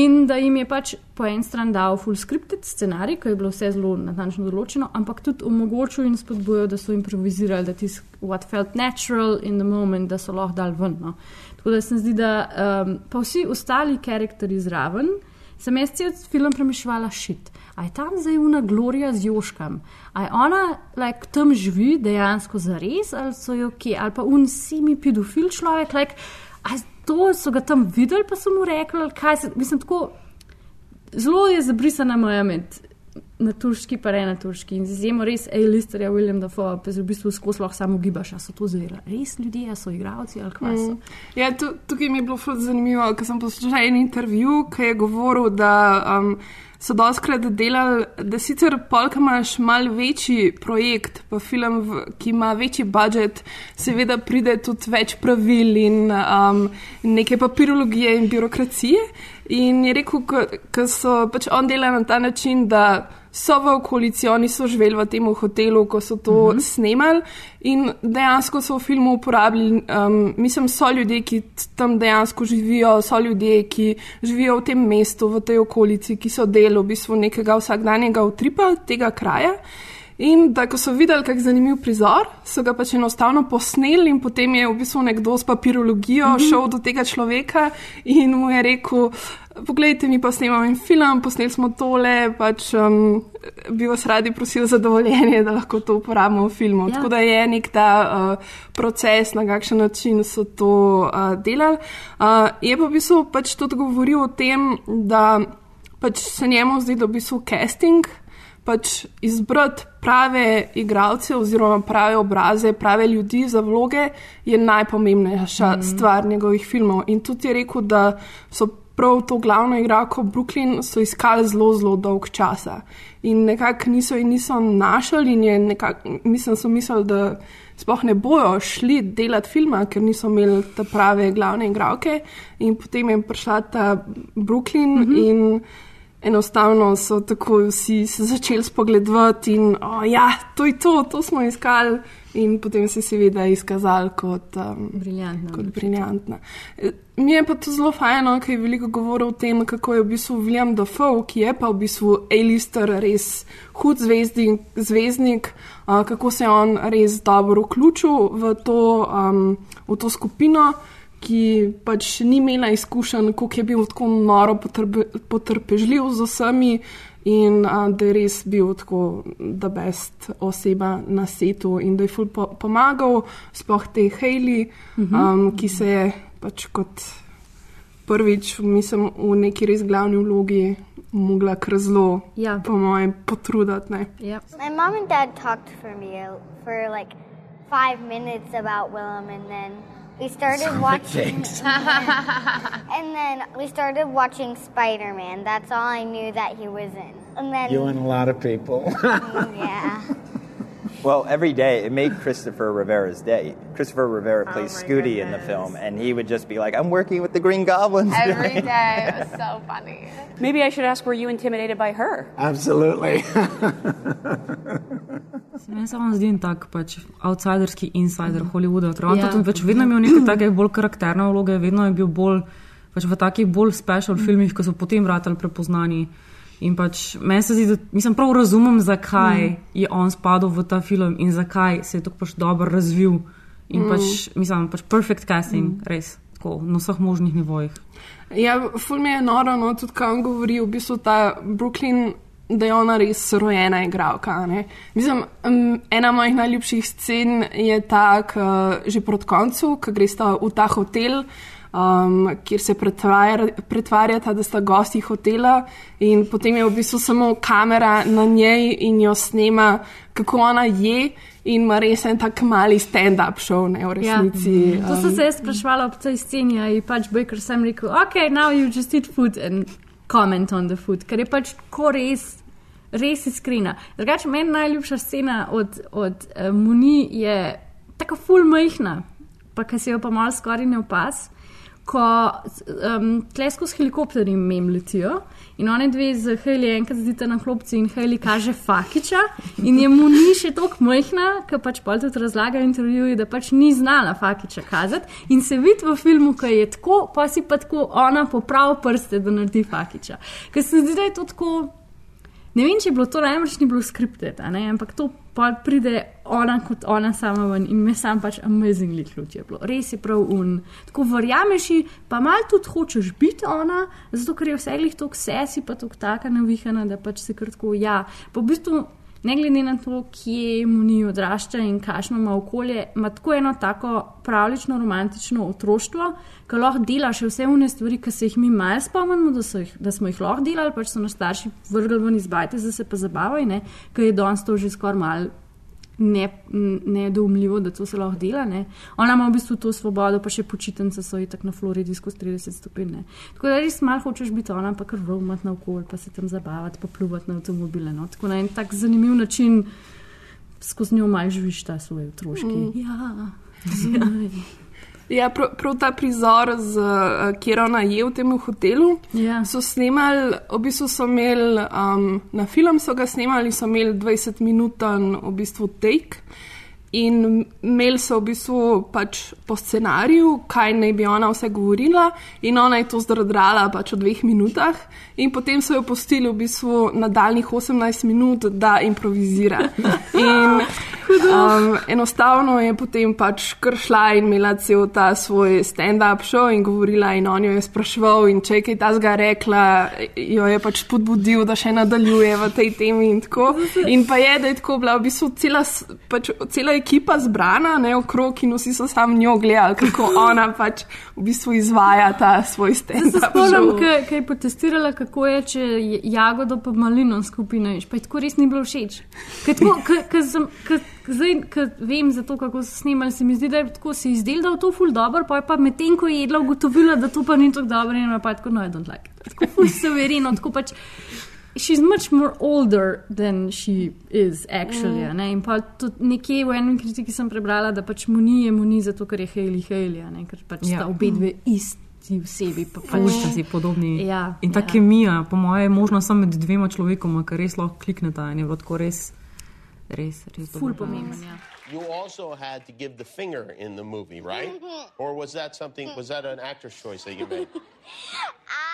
In da jim je pač po en stran dal full scripted scenarij, ki je bilo vse zelo natančno določeno, ampak tudi omogočil in spodbujal, da so improvizirali, da ti what felt natural in the moment, da so lahko dal ven. No. Tako da se mi zdi, da um, pa vsi ostali karakteri zraven, sem jaz cel film premišljala šit a je tam zdaj una Gloria z Joškam, a je ona like, tam živi dejansko za res, ali so jo kje, ali pa un semi pedofil človek. Like, to so ga tam videli, pa so mu rekli, kaj se, mislim, tako zelo je zabrisana moja med. Na turški, pa ne na turški. Z izjemo res, ej, listerja, William Dafoe, pa se v bistvu skozi lahko samo gibaš, a so to zdaj res ljudje, a so igravci ali so. Mm. Ja, tu, tukaj mi je bilo ful zanimivo, ker sem poslušal en intervju, ki je govoril, da um, so doskrat delali, da sicer polk imaš mal večji projekt, pa film, v, ki ima večji budžet, seveda pride tudi več pravil in um, neke papirologije in birokracije. In je rekel, ker so pač on delali na ta način, da so v okolici, oni so živeli v tem hotelu, ko so to uh -huh. snemali in dejansko so v filmu uporabljali, um, mislim, so ljudje, ki tam dejansko živijo, so ljudje, ki živijo v tem mestu, v tej okolici, ki so del v bistvu nekega vsakdanjega utripa tega kraja. In da, ko so videli, kako zanimiv prizor, so ga pač enostavno posneli, in potem je v bistvu nekdo s papirologijo mm -hmm. šel do tega človeka in mu je rekel: Poglejte, mi pa snemamo en film, posneli smo tole, pač um, bi vas radi prosili za dovoljenje, da lahko to uporabimo v filmu. Ja. Tako da je nek ta uh, proces, na kakšen način so to uh, delali. Uh, je pa v bistvu pač tudi govoril o tem, da pač se njemu zdi, da v bistvu casting pač izbrati prave igralce oziroma prave obraze, prave ljudi za vloge je najpomembnejša mm. stvar njegovih filmov. In tudi je rekel, da so prav to glavno igralko Brooklyn so iskali zelo, zelo dolg časa. In nekako niso in niso našli, in je nekako, mislim, so mislili, da sploh ne bojo šli delati filma, ker niso imeli te prave glavne igralke. In potem je prišla ta Brooklyn mm -hmm. in enostavno so tako vsi se začeli spogledovati in oh, ja, to je to, to smo iskali. In potem se je seveda izkazal kot um, briljantna. Kot briljantna. E, mi je pa to zelo fajno, ker je veliko govoril o tem, kako je v bistvu William Dafoe, ki je pa v bistvu A-lister, res hud zvezdnik, zvezdnik uh, kako se je on res dobro vključil v to, um, v to skupino ki pač ni imela izkušenj, kako je bil tako noro potrbe, potrpežljiv z vsemi. In a, da je res bil tako, da je best oseba na svetu, in da je ful po, pomagal, sploh te Haley, uh -huh. um, ki se je pač kot prvič, mislim, v neki res glavni vlogi, mogla kar zelo, ja. po mojem, potruditi. Yep. My mom and dad talked for me for like five minutes about Willem, and then we started watching. and then we started watching Spider Man. That's all I knew that he was in. And then, You and a lot of people. yeah. Well, every day it made Christopher Rivera's day. Christopher Rivera Oh plays my Scooty in the film, and he would just be like, "I'm working with the Green Goblins." Every day. It was so funny. Maybe I should ask, were you intimidated by her? Absolutely. Meni se on zdi en tak pač outsiderski insider Hollywooda, ker on Ja. tudi pač vedno imel neke take bolj karakterne vloge, vedno je bil bolj pač v takih bolj special filmih, ki so potem vrtali prepoznani. In pač meni se zdi, da mislim, prav razumem, zakaj mm. je on spadal v ta film in zakaj se je tako pač dobro razvil. In Mm. pač, mislim, pač perfect casting, mm. res, tako, na vseh možnih nivojih. Ja, ful mi je noro, no, tudi kaj on govori, v bistvu ta Brooklyn, da je ona res rojena igralka. ne. Mislim, um, ena mojih najljubših scen je ta, k, že proti koncu, ko gresta v ta hotel. Um, kjer se pretvarja- pretvarjata, da sta gosti hotela, in potem je v bistvu samo kamera na njej in jo snema, kako ona je, in ima res en tak mali stand-up show, ne v resnici. Ja. To sem se jaz sprašvala ob tej sceni, je pač Baker sem rekel, ok, now you just eat food and comment on the food, ker je pač tako res, res iskrena. Drugače, meni najljubša scena od, od uh, Muni je tako full majhna, pa ki se jo pa malo skoraj ne opas. Ko um, tlesko s helikopterji mem letijo in one dve z Heli enkrat zdita na klopci in Heli kaže Fakiča in je mu ni še tako majhna, ker pač pol tudi razlaga v intervjuju, da pač ni znala Fakiča kazati in se vidi v filmu, ko je tako, pa si pa tako ona popravi prste, da naredi Fakiča. Ker se zdi, da je to tako. Ne vem, če je bilo to najbrž ni bilo skriptet, ampak to pa pride ona kot ona sama ven in me sam pač amazingly ključ je bilo. Res je prav un. Tako verjameš pa mal tudi hočeš biti ona, zato ker je vse glih tok sesi, pa tok taka navihana, da pač se kar tako ja. Pa v bistvu ne glede na to, kje mu ni odrašča in kakšno ima okolje, ima tako eno tako pravlično, romantično otroštvo, ki lahko dela še vse une stvari, ki se jih mi malo spomnimo, da, jih, da smo jih lahko delali, pač so nas starši vrgli ven iz bajte, zdaj se pa zabavaj, ker je danes to že skoraj malo nedoumljivo, ne da to se lahko dela. Ne. Ona ima v bistvu to svobodo, pa še počitnice so itak na Floridi skozi 30 stopinj. ne. Tako da res malo hočeš biti ona, pa kar romat na okolje, pa se tam zabavati, pa pluvati na avtomobile. No. Tako na en tak zanimiv način skozi njo malo živiš ta svoj otroški. Mm. Ja, zunaj. Ja, prav, prav ta prizor, z, uh, kjer ona je v tem hotelu, ja. so snemali, v bistvu so imeli um, na film, so ga snemali, so imeli 20-minuten v bistvu take. In imeli so v bistvu pač po scenariju, kaj naj bi ona vse govorila, in ona je to zdradrala pač v dveh minutah, in potem so jo pustili v bistvu nadaljnih 18 minut, da improvizira. In um, enostavno je potem pač kar šla in imela cel ta svoj stand-up show in govorila, in on jo je spraševal, in če je kaj tazga rekla, jo je pač spodbudil, da še nadaljuje v tej temi in tako. In pa je, da je tako bila v bistvu cela. Pač, cela ekipa zbrana, ne okrog, in vsi so samo njo gledali, kako ona pač v bistvu izvaja ta svoj stand. Spomnim, kaj je potestirala, kako je, če jagodo pa malino. Pa je tako res ni bilo všeč. Zdaj, ko vem za to, kako so snimali, se mi zdi, da je tako si izdelal, da je to ful dobro, pa je pa medtem, ko je jedla, ugotovila, da to pa ni tako dobro in pa je tako, no, I don't like. Tako ful severino, tako pač she's much more older than she is actually. Mm. In pa tudi nekje v enem kritiki sem prebrala, da pač mu ni, mu ni zato, ker je Hailey Hailey, ne? ker pač ja. sta obe dve isti vsebi. Pa pač sta si podobni. Ja, in ta ja. kemija, po mojem, je možno samo med dvema človekoma, ker res lahko klikneta in je bilo tako res, res, res. Ful pomemben. Ja. You also had to give the finger in the movie, right? or was that something? Was that an actor's choice that you made?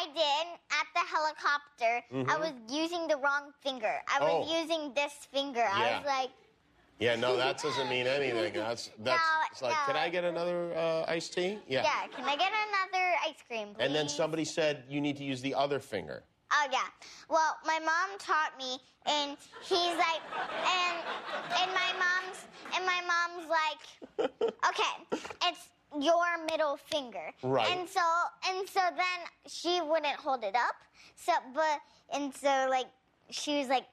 I did at the helicopter. Mhm. I was using the wrong finger. I was Oh. using this finger. I was like, Yeah, no, that doesn't mean anything. That's that's it's like, can I get another uh, iced tea? Yeah. Yeah. can I get another ice cream, please? And then somebody said you need to use the other finger. Oh yeah. Well, my mom taught me, and he's like, and and my mom's and my mom's like, okay, it's your middle finger. Right. And so and so then she wouldn't hold it up. So but and so like she was like,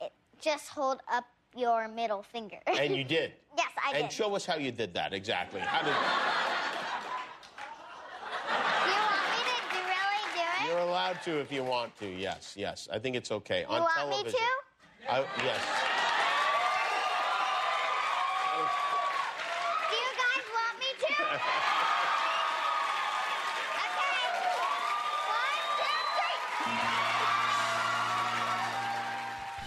just hold up your middle finger. And you did. yes, I and did. And show us how you did that exactly. How did you want me to do, really do it? you're allowed to if you want to? Yes, yes. I think it's okay You on want me television. to? I, yes. Do you guys want me to?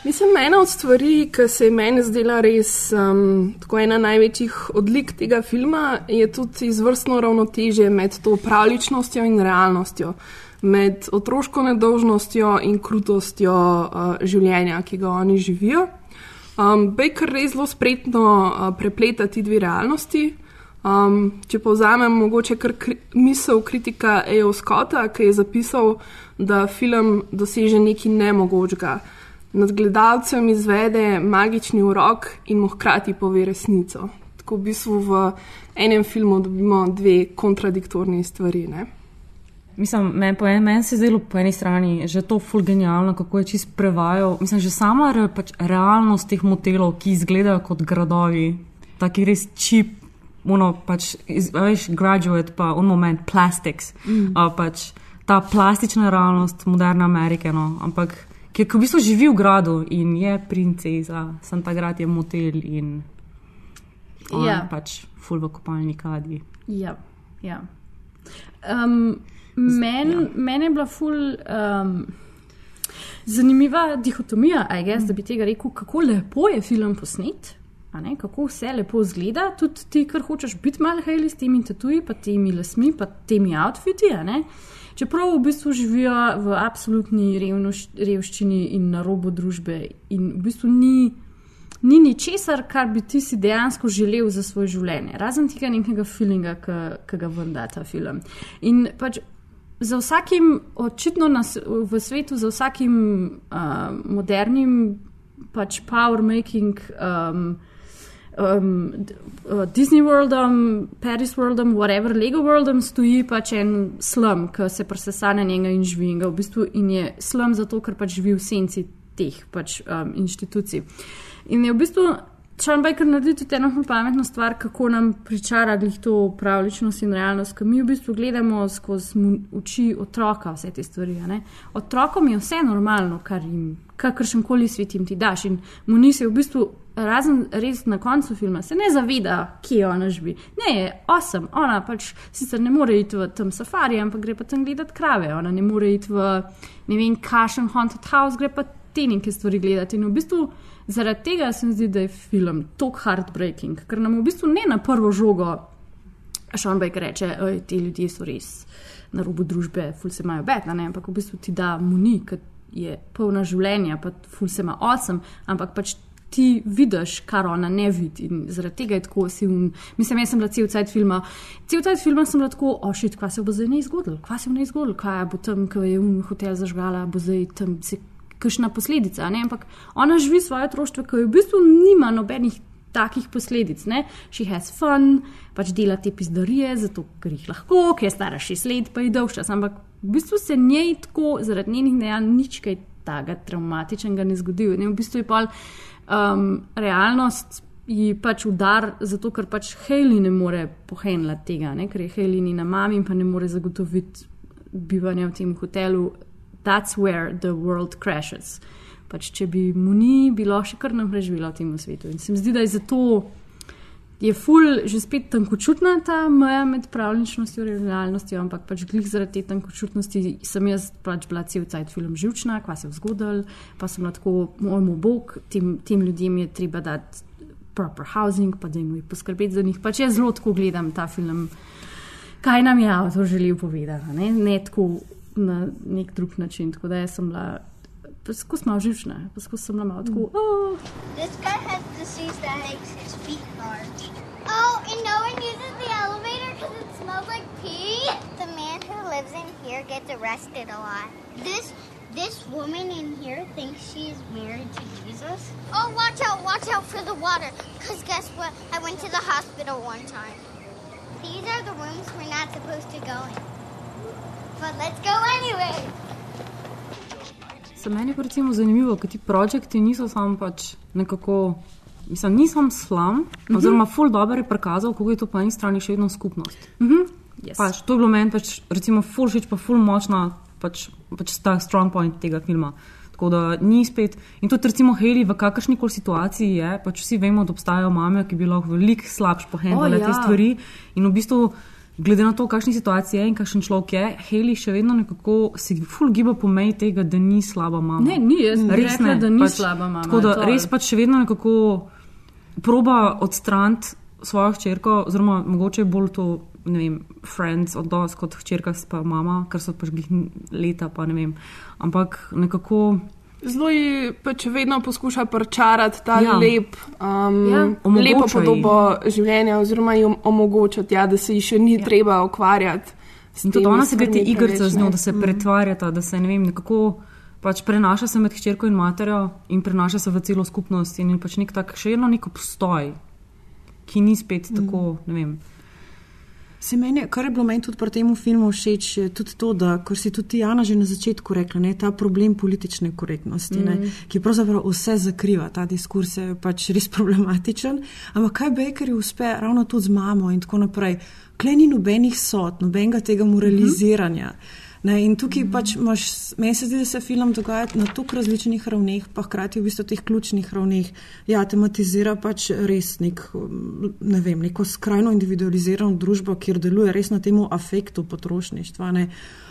Mislim, ena od stvari, ki se je meni zdela res um, tako ena največjih odlik tega filma, je tudi izvrstno ravnotežje med to pravličnostjo in realnostjo, med otroško nedolžnostjo in krutostjo uh, življenja, ki ga oni živijo. Um, Baker res zelo spretno uh, prepleta ti dve realnosti. Um, če povzamem mogoče kar kri misel kritika A.O. Scotta, ki je zapisal, da film doseže nekaj nemogočega. Nad gledalcem izvede magični urok in mu hkrati pove resnico. Tako v bistvu v enem filmu dobimo dve kontradiktorni stvari. Ne? Mislim, meni po en- meni se je zdelo po eni strani že to ful genialno, kako je čist prevajal. Mislim, že sama re, pač realnost teh motelov, ki izgledajo kot gradovi, taki res čip, ono pač, iz- veš, graduate, pa on moment, plastics, Mm. a, pač ta plastična realnost moderne Amerike, no, ampak ki, ki v bistvu živi v gradu in je princesa, sem takrat je motel in on Ja. pač ful v kopalni kadi. Ja, ja. Um, Meni ja. men je bila ful um, zanimiva dihotomija, I guess, da bi tega rekel, kako lepo je film posnet. Ne, kako vse lepo izgleda, tudi ti, kar hočeš biti malo hajli s temi tatuji, pa temi lasmi, pa temi outfiti. Čeprav v bistvu živijo v absolutni revnoš, revščini in na robu družbe, in v bistvu ni, ni ničesar, kar bi ti si dejansko želel za svoje življenje, razen tega nekega feelinga, ki ga vam da ta film. In pač za vsakim, očitno nas, v svetu, za vsakim uh, modernim pač power making. Um, Um, uh, Disney Worldom, Paris Worldom, whatever, Lego Worldom stoji pač en slum, ki se presesa na njega in živi. In, v bistvu, in je slum zato, ker pač živi v senci teh pač, um, inštitucij. In je v bistvu Sean Baker naredi tudi eno pametno stvar, kako nam pričara glih to pravličnost in realnost, ki mi v bistvu gledamo skozi oči otroka vse te stvari. Otrokom je vse normalno, kar jim, kakršen koli svet jim ti daš. In mu nisi v bistvu, razen res na koncu filma, se ne zaveda, kje ona živi. Ne, je osem, ona pač sicer ne more iti v tam safari, ampak gre pa tam gledati krave. Ona ne more iti v ne vem, kašen haunted house, gre pa te neke stvari gledati. In v bistvu zaradi tega se mi zdi, da je film tako heartbreaking, ker nam v bistvu ne na prvo žogo, Sean Baker reče, da ti ljudje so res na robu družbe, ful se imajo betna, ampak v bistvu ti da muni, je polna življenja, pa ful se ima osem, ampak pač. Ti vidiš, kar ona ne vidi, in zaradi tega je tako si um. Mislim, jaz sem bila cel cel filma. Cel cel filma sem bila tako, ošit, kaj se bo zdaj ne zgodilo, kaj se bo ne zgodilo, kaj bo tam, ko je um hotel zažgala, bo zdaj tam se kakšna posledica. Ne? Ampak ona živi svoje otroštvo, ki v bistvu nima nobenih takih posledic. Ne? She has fun, pač dela te pizdarije, zato ker jih lahko, ker je stara šest let, pa je dolg čas. Ampak v bistvu se njej tako zaradi njenih dejanj nič kaj takega traumatičnega ne zgodi. Ne? V bistvu je pa um, realnost. Ji pač udar, zato ker pač Haley ne more pohenjati tega, ne? ker je Haley njena mama in pa ne more zagotoviti bivanja v tem hotelu, that's where the world crashes. Pač, če bi mu ni bilo še kar naprej živelo v tem svetu. In se mi zdi, da je zato je ful že spet tankočutna ta meja med pravličnostjo in realnostjo, ampak pač glih zaradi te tankočutnosti sem jaz pač bila cel cajt film živčna, kva se je zgodil, pa sem lahko, mojemu bog, tem, tem ljudem je treba dati proper housing, pa da jim poskrbeti za njih. Pač jaz zelo tako gledam ta film, kaj nam je avtor želel povedati. Ne, ne tako na nek drug način. Tako da sem bila, poskus malo živčna, poskus sem bila malo tako. Oh. This guy has disease that makes his feet. Oh, and no one uses the elevator because it smells like pee. The man who lives in here gets arrested a lot. This this woman in here thinks she's married to Jesus. Oh, watch out, watch out for the water. Because guess what? I went to the hospital one time. These are the rooms we're not supposed to go in. But let's go anyway. Se meni je recimo zanimivo, ker ti projekti niso samo pač nekako, mislim, nisem slam, mm -hmm. oziroma full dobro je prikazal, kako je to po eni strani še vedno skupnost. Mm -hmm. yes. pač, to je bilo meni pač, recimo, full šič, pa full močna, pač, pač ta strong point tega filma. Tako da ni spet. In tudi, recimo, Heli, v kakršni koli situaciji je, pač vsi vemo, da obstajajo mame, ki bi lahko veliko slabš pohendale oh, ja. te stvari. In v bistvu glede na to, kakšni situaciji je in kakšen človek je, Heli še vedno nekako si ful giba po meji tega, da ni slaba mama. Ne, ni jaz, res rekla, ne, da ni pač, slaba mama. Tako da res pač še vedno nekako proba odstraniti svojo hčerko, oziroma mogoče bolj to, ne vem, friends odnos kot hčerka pa mama, ker so pač leta, pa ne vem. Ampak nekako. Zelo ji pač vedno poskuša prčarati ta ja. lep, um, ja. lepo podobo življenja, oziroma ji omogočati, ja, da se ji še ni ja. treba ukvarjati. In tudi ona se gre te igrice z njo, da se mm. pretvarjata, da se ne vem, nekako pač prenaša se med hčerko in materjo in prenaša se v celo skupnost in pač nek tak še eno neko postoj, ki ni spet mm. tako, ne vem. Se meni, kar je bilo meni tudi pri tem filmu všeč, je tudi to, da, kot si tudi Jana že na začetku rekla, ne, ta problem politične korektnosti, mm. ne, ki pravzaprav vse zakriva, ta diskurs je pač res problematičen. Ampak kaj Baker uspe ravno tudi z mamo in tako naprej. Kleni nobenih sod, nobenega tega moraliziranja. Mm -hmm. Ne, in tukaj pač imaš, meni se zdi, da se film dogaja na toliko različnih ravneh, pa hkrati v bistvu teh ključnih ravneh. Ja, tematizira pač res nek, ne vem, neko skrajno individualizirano družbo, kjer deluje res na temu afektu potrošništva. Ne.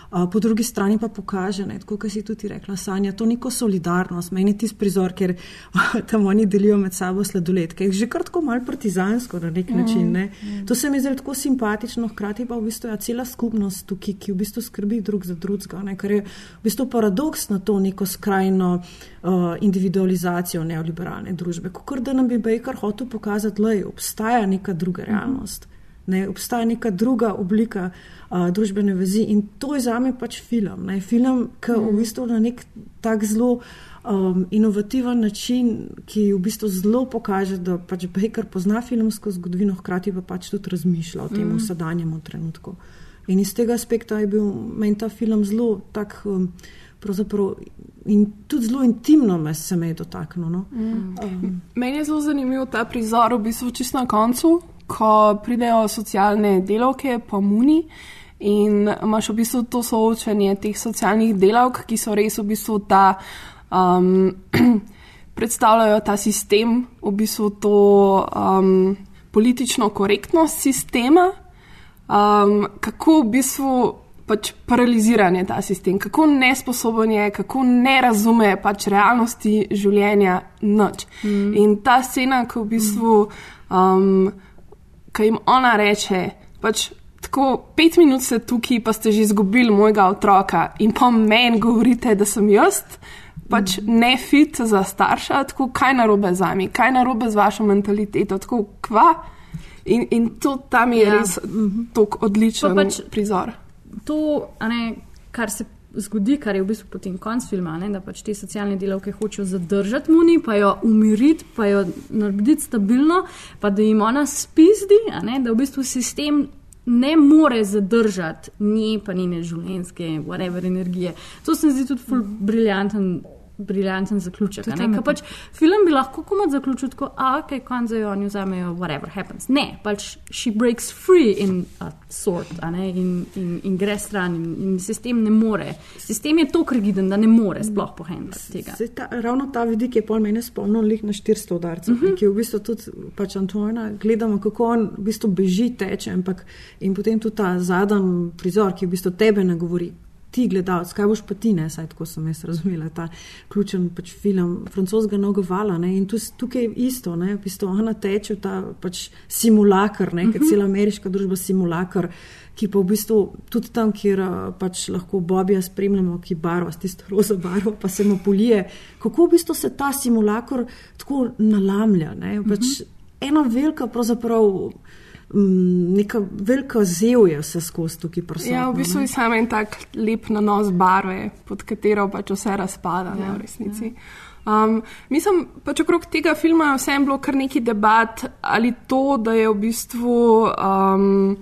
Po drugi strani pa kaže, ne, tako kot si tudi rekla, Sanja, to neko solidarnost, meni ti prizor, ker tam oni delijo med sabo sladoled, ki je že kar tako mal partizansko na nek način. Ne. Mm, mm. To se mi zdi tako simpatično, hkrati pa v bistvu je cela skupnost tukaj, ki v bistvu skrbi drug za drugega, kar je v bistvu paradoks na to neko skrajno uh, individualizacijo neoliberalne družbe. Kot da nam bi Baker hotel pokazati, da obstaja neka druga realnost. Mm Ne, obstaja neka druga oblika uh, družbene vezi in to je za me pač film. Ne. Film, ki mm. v bistvu na nek tak zelo um, inovativen način, ki v bistvu zelo pokaže, da pač Baker pozna filmsko zgodovino, hkrati pa pač tudi razmišlja o tem Mm. sedanjem trenutku. In iz tega aspekta je bil meni ta film zelo tak. Um, In tudi zelo intimno me se me je dotaknilo. No? Mm. Um, Meni je zelo zanimiv ta prizor, v bistvu čisto na koncu, ko pridejo socialne delavke po Muni in imaš v bistvu to soočanje teh socialnih delavk, ki so res v bistvu ta. Um, predstavljajo ta sistem, v bistvu to um, politično korektnost sistema, um, kako v bistvu pač paraliziran je ta sistem, kako nesposoben je, kako ne razume pač realnosti življenja noč. Mm. In ta scena, ko v bistvu, um, ko jim ona reče, pač tako pet minut ste tukaj, pa ste že izgubili mojega otroka in pa meni govorite, da sem jaz. Pač ne fit za starša, tako kaj narobe z vami, kaj narobe z vašo mentaliteto, tako kva. In, in to tam je ja. res tako odličen Pa pač- prizor. to, ne, kar se zgodi, kar je v bistvu potem konc filma, ne, da pač te socialne delavke hočejo zadržati Muni, pa jo umiriti, pa jo narediti stabilno, pa da jim ona spizdi, ne, da v bistvu sistem ne more zadržati nje, pa njene življenjske, whatever energije. To se mi zdi tudi ful briljanten. Zaključek. Pač film bi lahko komod zaključil tako, a kaj konca jo oni vzamejo, whatever happens. Ne, pač she breaks free in a sort, in, in, in gre stran in, in sistem ne more. Sistem je tako rigiden, da ne more sploh pohendati tega. Zdaj, ta, ravno ta vidik je pol mene spomnil lih na 400 udarcev, uh -huh. ki je v bistvu tudi pač Antoina, gledamo, kako on v bistvu beži, teče, ampak in potem tudi ta zadnji prizor, ki v bistvu tebe ne govori. Ti gledalec, kaj boš pa ti, ne, saj tako sem jaz razumela, ta ključen pač film francoskega nogovala. Ne, in tus, tukaj je isto, ne, v bistvu ona teče v ta pač simulakr, ne, ker cela ameriška družba simulakr, ki pa v bistvu tudi tam, kjer a, pač lahko Bobija spremljamo, ki barva tisto roza barvo, pa se mu polije, kako v bistvu se ta simulakr tako nalamlja. Ne, pač ena velika pravzaprav. Mm, Neka velika zev je vse skozi tukaj prisotna. Ja, v bistvu je samo en tak lep nanos barve, pod katero pač vse razpada, ja, ne v resnici. Um, mislim, pač okrog tega filma je vsem bilo kar nekaj debat, ali to, da je v bistvu um,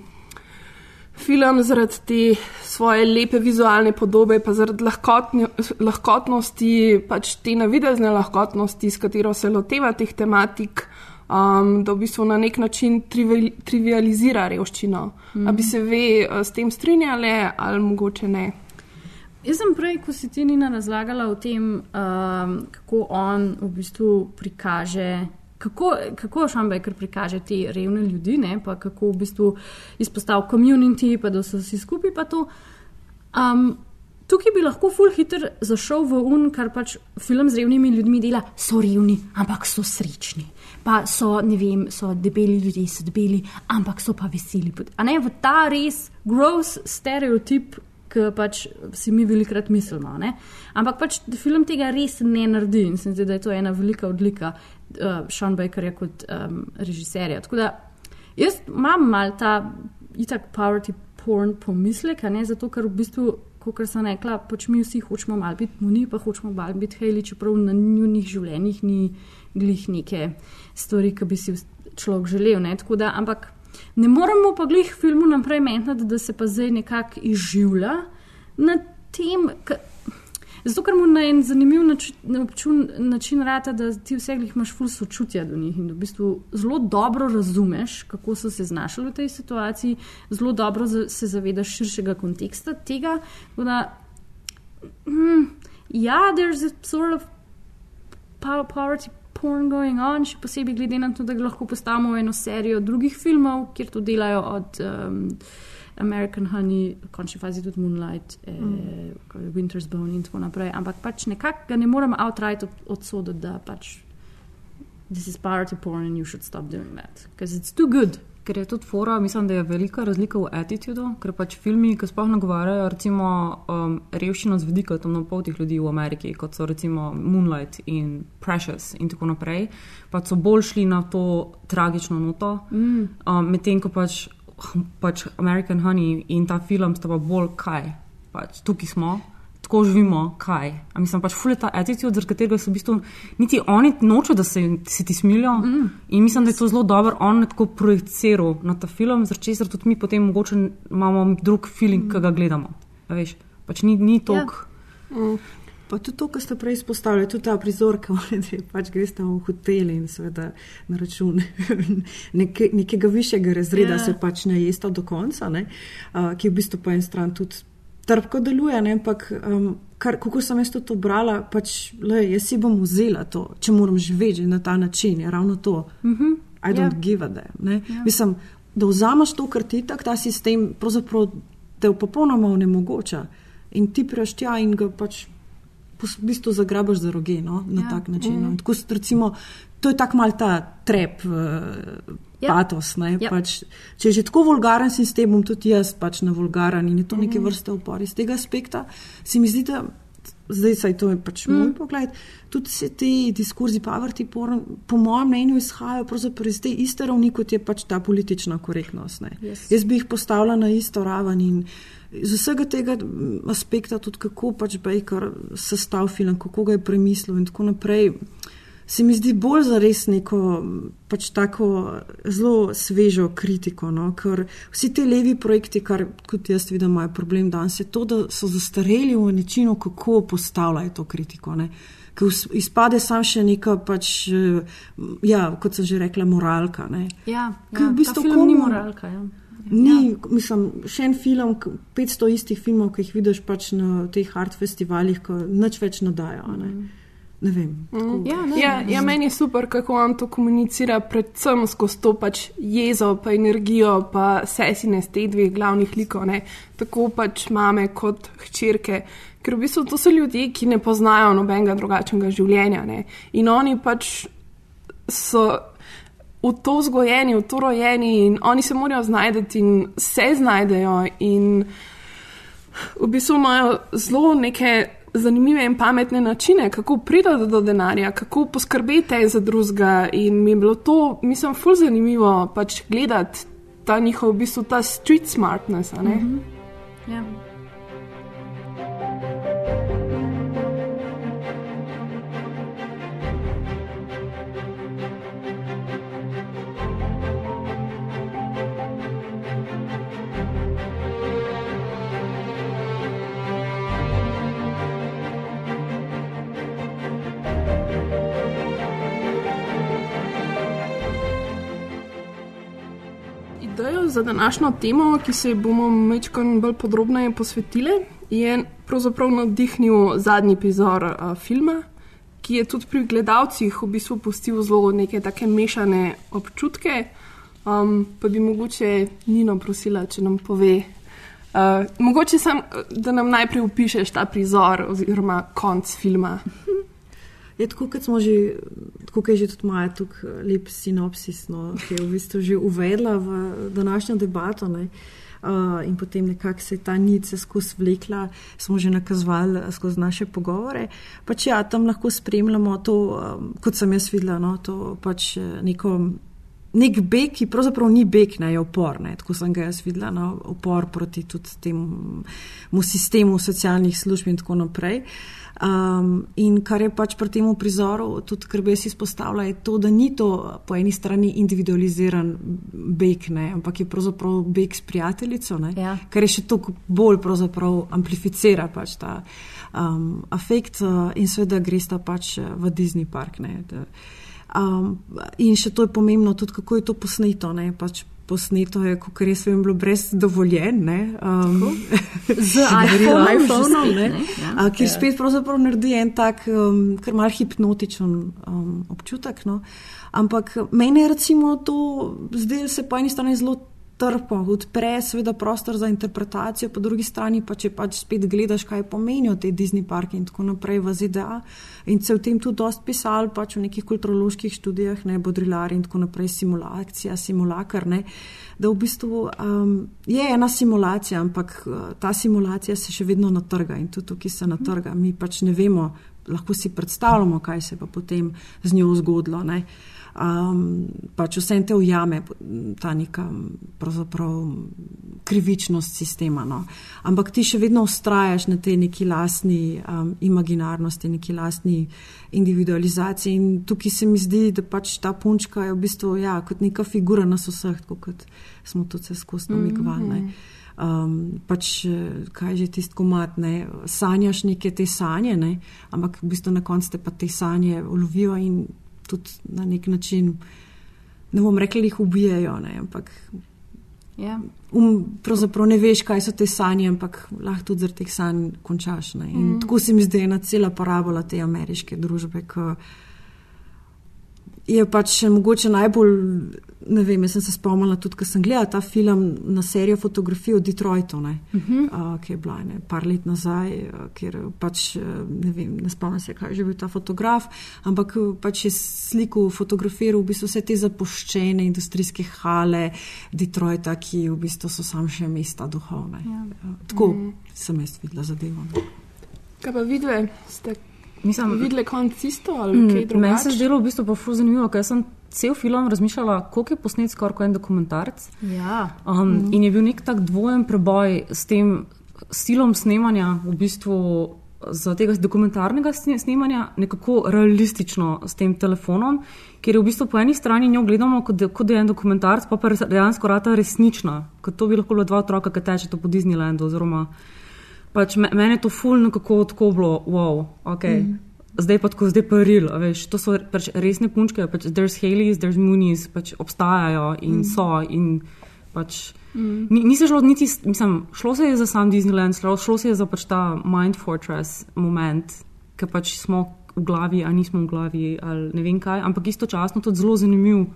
film zaradi te svoje lepe vizualne podobe, pa zaradi lahkotni, lahkotnosti, pač te navidezne lahkotnosti, s katero se loteva teh tematik, um, da v bistvu na nek način trivi, trivializira revščino. Mm. Mhm. A bi se ve eh, s tem strinjali, ali mogoče ne? Jaz sem prej, ko si ti Nina razlagala o tem, um, kako on v bistvu prikaže. Kako, kako Šambajker prikaže te revne ljudi, ne, pa kako v bistvu izpostavlja komunity, pa da so vsi skupaj. pa to. Um, tukaj bi lahko full hiter zašel v un, kar pač film z revnimi ljudmi dela. So revni, ampak so srečni. Pa so, ne vem, so debeli ljudje, so debeli, ampak so pa veseli. A ne v ta res gross stereotip, ki pač si mi velikrat mislimo. Ne? Ampak pač film tega res ne naredi in se mi zdi, da je to ena velika odlika uh, Sean Bakerja kot um, režiserja. Tako da jaz imam mal ta itak poverty porn pomislek, a ne zato, ker v bistvu. Kot sem rekla, pač mi vsi hočemo malo biti muni, pa hočemo malo biti hejli, čeprav na njunih življenjih ni glih neke stvari, ki bi si človek želel. Ne? Tako da, ampak ne moremo pa glih filmu naprej meniti, da se pa zdaj nekako izživlja na tem. Zato, ker mu na en zanimiv način, način, način rata, da ti vse glih imaš ful sočutja do njih in v bistvu zelo dobro razumeš, kako so se znašli v tej situaciji, zelo dobro se zavedaš širšega konteksta tega. Da, hm, ja, there's a sort of poverty porn going on, še posebej glede na to, da lahko postavimo eno serijo drugih filmov, kjer to delajo od um, American Honey, v končni fazi tudi Moonlight, eh, mm. Winter's Bone in tako naprej. Ampak pač nekako ga ne morem outright od, odsoditi, da pač this is poverty porn and you should stop doing that, because it's too good. Ker je tudi fora, mislim, da je velika razlika v attitudu, ker pač filmi, ki sploh nagovarjajo recimo um, revščino z vidika temnopoltih ljudi v Ameriki, kot so recimo Moonlight in Precious in tako naprej, pač so bolj šli na to tragično noto, Mm. um, medtem ko pač pač American Honey in ta film sta pa bolj kaj. Pač, tukaj smo, tako živimo, kaj. A mislim pač ful je ta attitude, zaradi katerega se v bistvu niti oni nočejo, da se, se ti smilijo. Mm. In mislim, da je to zelo dobro, on je tako projiciral na ta film, zaradi česar tudi mi potem mogoče imamo drug feeling, mm. ki ga gledamo. A Veš, pač ni, ni tok. Mm. Pa tudi to, kar ste prej izpostavili, tudi ta prizor, ki oni pač greste v hotel in seveda na račun neke, nekega višjega razreda Ja. se pač ne jesta do konca, ne, uh, ki v bistvu po eni strani tudi trpko deluje, ne, ampak um, kar, kako sem jaz to brala, pač le, jaz si bom vzela to, če moram živeti na ta način, je ravno to. Mhm. I don't Ja. give a damn. Ne? Ja. Mislim, da vzameš to, kar ti tak ta sistem pravzaprav te popolnoma onemogoča in ti priješ tja in ga pač v bistvu zagrabaš za roge no? na Ja. tak način. No. Mhm. Tako, recimo, to je tako mal ta trep, uh, Ja. patos. Ne? Ja. Pač, če je že tako vulgaren sistem, bom tudi jaz pač na vulgaren in je to neke Mhm. vrste upor. Iz tega aspekta se mi zdi, da zdaj saj to je pač mm. moj pogled. Tudi se ti diskurzi poverty porn, po mojem mnenju, izhajajo pravzaprav iz te iste ravni, kot je pač ta politična korektnost. ne. Yes. Jaz bi jih postavila na isto raven in z vsega tega m, aspekta, tudi kako pač Baker sestavil film, kako ga je premislil in tako naprej. Se mi zdi bolj za res neko pač tako zelo svežo kritiko, no? ker vsi ti levi projekti, kar kot jaz vidim, imajo problem danes, je to, da so zastareli v načinu, kako postavljajo to kritiko. Ne? Ker izpade sam še neka, pač, eh, ja, kot sem že rekla, moralka. Ne? Ja, ja, v bistvu film ni komu- moralka. Ja. Ni, mislim, še en film, k- 500 istih filmov, ki jih vidiš pač na teh art festivalih, ki nič več nadajo. Ne, ne vem. tako. Ja, ne, Ja, ne. ja, meni je super, kako on to komunicira, predvsem skozi to pač jezo, pa energijo, pa sesine z teh dveh glavnih likov, ne? tako pač mame kot hčerke. Ker v bistvu to so ljudje, ki ne poznajo nobenega drugačnega življenja. Ne? In oni pač so v to vzgojeni, v to rojeni in oni se morajo znajti in se znajdejo. In v bistvu imajo zelo neke zanimive in pametne načine, kako priti do denarja, kako poskrbeti za drugega. In mi je bilo to, mislim, ful zanimivo pač gledati ta njihov, v bistvu ta street smartness. a ne. Mhm. Za današnjo temo, ki se bomo mečkaj bolj podrobneje posvetili, je pravzaprav navdihnil zadnji prizor uh, filma, ki je tudi pri gledalcih v bistvu pustil zelo neke take mešane občutke. Um, pa bi mogoče Nino prosila, če nam pove. Uh, mogoče sam, da nam najprej opišeš ta prizor oziroma konc filma. Je tako, kot smo že, tako je že tudi Maja tukaj lep sinopsis, no, ki je v bistvu že uvedla v današnjo debato. Ne. Uh, in potem nekako se je ta nica skozi vlekla, smo že nakazovali eh, skozi naše pogovore. Pač ja, tam lahko spremljamo to, um, kot sem jaz videla, no, to pač eh, neko. Nek beg, ki pravzaprav ni beg, ne je upor. Ne. Tako sem ga jaz videla, no, upor proti tudi temu sistemu socialnih služb in tako naprej. Um, in kar je pač pri tem prizoru, tudi jaz izpostavila, je to, da ni to po eni strani individualiziran beg, ne, ampak je pravzaprav beg s prijateljico, ne, Ja. kar je še toliko bolj amplificira pač ta um, afekt uh, in seveda gresta pač v Disney park. Ne, da, um, in še to je pomembno, tudi kako je to posneto. Ne, pač Posneto je, kot res vem, bilo brez dovoljen. Ne, um, Z iPhonom iPhonom, spet, ne, ja. a, ki Ja. spet pravzaprav naredi en tak, um, kar mal hipnotičen um, občutek. No. Ampak meni je recimo to, zdaj se po eni strani zelo trpo, odpre seveda prostor za interpretacijo, po drugi strani pa če pač spet gledaš, kaj pomenijo te Disney parki in tako naprej v ZDA. In se o tem tudi dost pisali, pač v nekih kulturoloških študijah, ne bodrilari in tako naprej, simulacija, simulakar. Ne, da v bistvu um, je ena simulacija, ampak uh, ta simulacija se še vedno natrga in tudi tukaj se natrga. Mi pač ne vemo, lahko si predstavljamo, kaj se pa potem z njo zgodilo. Ne. Um, pač vse te ujame, ta neka pravzaprav krivičnost sistema. No. Ampak ti še vedno ustrajaš na tej neki lastni um, imaginarnosti, neki lastni individualizaciji. In tukaj se mi zdi, da pač ta punčka je v bistvu ja, kot neka figura nas vseh, kot smo tudi se skozi namigovali. Mm -hmm. Um, pač, kaj že tisto komat, ne, sanjaš neke te sanje, ne, ampak v bistvu na koncu te pa te sanje ulovijo in tudi na nek način, ne bom rekla, jih ubijajo, ne, ampak Ja. um, pravzaprav ne veš, kaj so te sanje, ampak lahko tudi zaradi teh sanj končaš. Ne. In Mm. tako se mi zdi ena cela parabola te ameriške družbe, ki je pač mogoče najbolj, ne vem, jaz sem se spomnila tudi, ker sem gledala ta film na serijo fotografij o Detroitu, ne, uh. -huh. uh, ki je bila ne, par let nazaj, uh, kjer pač uh, ne vem, ne spomnim se, kaj je že bil ta fotograf, ampak uh, pač je sliko fotografiral v bistvu vse te zapuščene industrijske hale Detroita, ki v bistvu so sam še mesta duhovne. Ja. Uh, tako Mhm. sem jaz videla zadevo. no. Kaj pa vidve, ste Mislim, videli konc isto ali Mm, kaj Meni se je zdelo v bistvu pa ful zanimivo, ker sem cel film razmišljala, koliko je posnet skoraj kot en dokumentarc. Ja. Um, Mhm. In je bil nek tak dvojen preboj s tem stilom snemanja, v bistvu za tega dokumentarnega sne- snemanja, nekako realistično s tem telefonom, ker je v bistvu po eni strani njo gledamo kot, kot da je en dokumentarc, pa pa res- dejansko rata resnična, kot to bi lahko bilo dva otroka, ki tečeta po Disneylandu. Oziroma, pač me, meni je to ful nekako tako bilo, wow, ok. Mm. Zdaj pa tako, zdaj pa real, a veš, to so pač resne punčke, pač there's Haleys, there's Moonies, pač obstajajo in Mm. so in pač. Mm. Ni, ni se šlo niti, mislim, šlo se je za sam Disneyland, šlo, šlo se je za pač ta Mind Fortress moment, ker pač smo v glavi, ali nismo v glavi, ali ne vem kaj, ampak istočasno tudi zelo zanimiv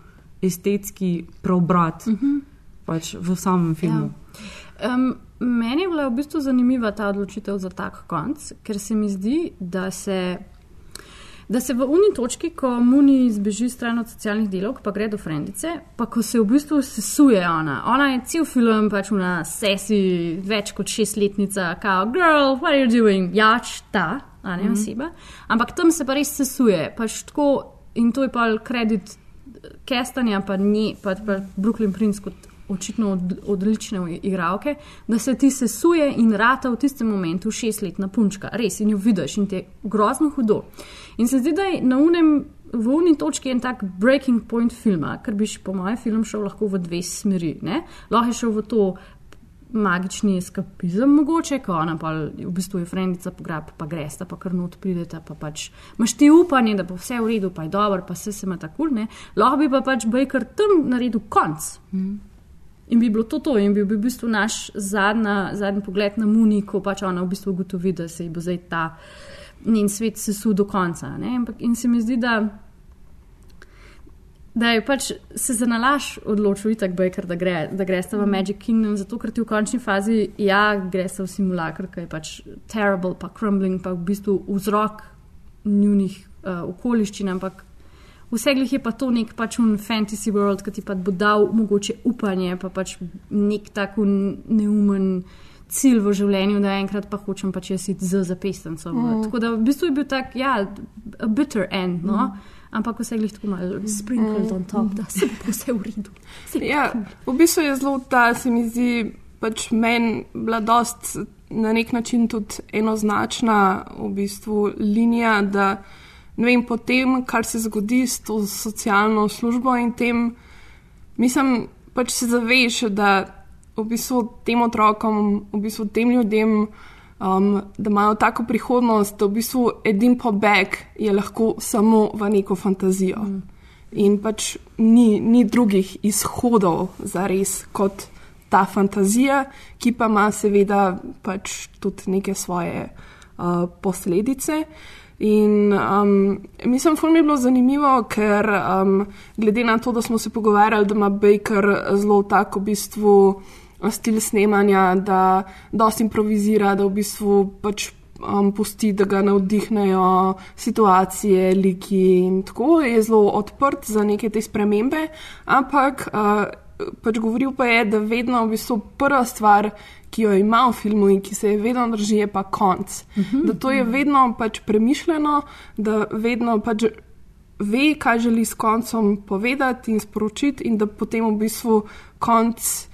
estetski preobrat mm -hmm. pač v samem filmu. Ja. Um, meni je bila v bistvu zanimiva ta odločitev za tak konc, ker se mi zdi, da se. Da se v uni točki, ko Muni zbeži stran od socialnih delovk, pa gre do frendice, pa ko se v bistvu sesuje ona. Ona je cel film pač na sesi, več kot šestletnica, kao, girl, what are you doing? Jač ta, a ne Mhm. oseba. Ampak tam se pa res sesuje, pač tako in to je pa kredit Kestanja, pa ni, pa, pa Brooklyn Prince kot očitno od, odlične igralke, da se ti sesuje in rata v tistem momentu šestletna punčka, res in jo vidiš in ti je grozno hudo. In se zdi, da je na unem, v uni točki en tak breaking point filma, ker bi po mojem film šel lahko v dve smeri. Ne? Lahko je šel v to magični eskapizem, mogoče, ko ona pa v bistvu je frendica pograb, pa gresta, pa kar not prideta, pa pač imaš ti upanje, da bo vse v redu, pa je dobro, pa vse se ima tako, ne. Lahko bi pa pač Baker tam naredil konc. Mm. In bi bilo to to, in bi bil v bistvu naš zadnja, zadnji pogled na Muni, ko pač ona v bistvu ugotovi, da se ji bo zdaj ta njen svet sesul do konca. Ampak in se mi zdi, da, da je pač se za nalaž odločil itak Baker, da, gre, da greste v Magic Kingdom, zato ker ti v končni fazi, ja, greste v simulakr, ki je pač terrible, pa crumbling, pa v bistvu vzrok njunih uh, okoliščin, ampak Vseglih je pa to nek pač un fantasy world, ki ti pa bo dal mogoče upanje, pa pač nek tako neumen cilj v življenju, da enkrat pa hočem pač jaz iti z zapestnicom. Mm. Mm. Tako da v bistvu je bil tak, ja, a bitter end, no? Mm. ampak vseglih tako malo sprinkled Mm. on top, da se bo vse v. Saj Ja, v bistvu je zelo ta, se mi zdi, pač meni bila dost na nek način tudi enoznačna v bistvu linija, da vem, potem, kar se zgodi s to socialno službo in tem, mislim, pač se zaveš, da v bistvu tem otrokom, v bistvu tem ljudem, um, da imajo tako prihodnost, da v bistvu edin pobeg je lahko samo v neko fantazijo. Mm. In pač ni, ni drugih izhodov za res kot ta fantazija, ki pa ima seveda pač tudi neke svoje uh, posledice. In um, mislim, da mi je bilo zanimivo, ker um, glede na to, da smo se pogovarjali, da ima Baker zelo tako v bistvu stil snemanja, da dosti improvizira, da v bistvu pač um, pusti, da ga navdihnejo situacije, liki in tako je zelo odprt za neke te spremembe, ampak uh, pač govoril pa je, da vedno v bistvu prva stvar, ki jo ima v filmu in ki se je vedno drži, je pa konc. Uh -huh. Da to je vedno pač premišljeno, da vedno pač ve, kaj želi s koncem povedati in sporočiti, in da potem v bistvu konc.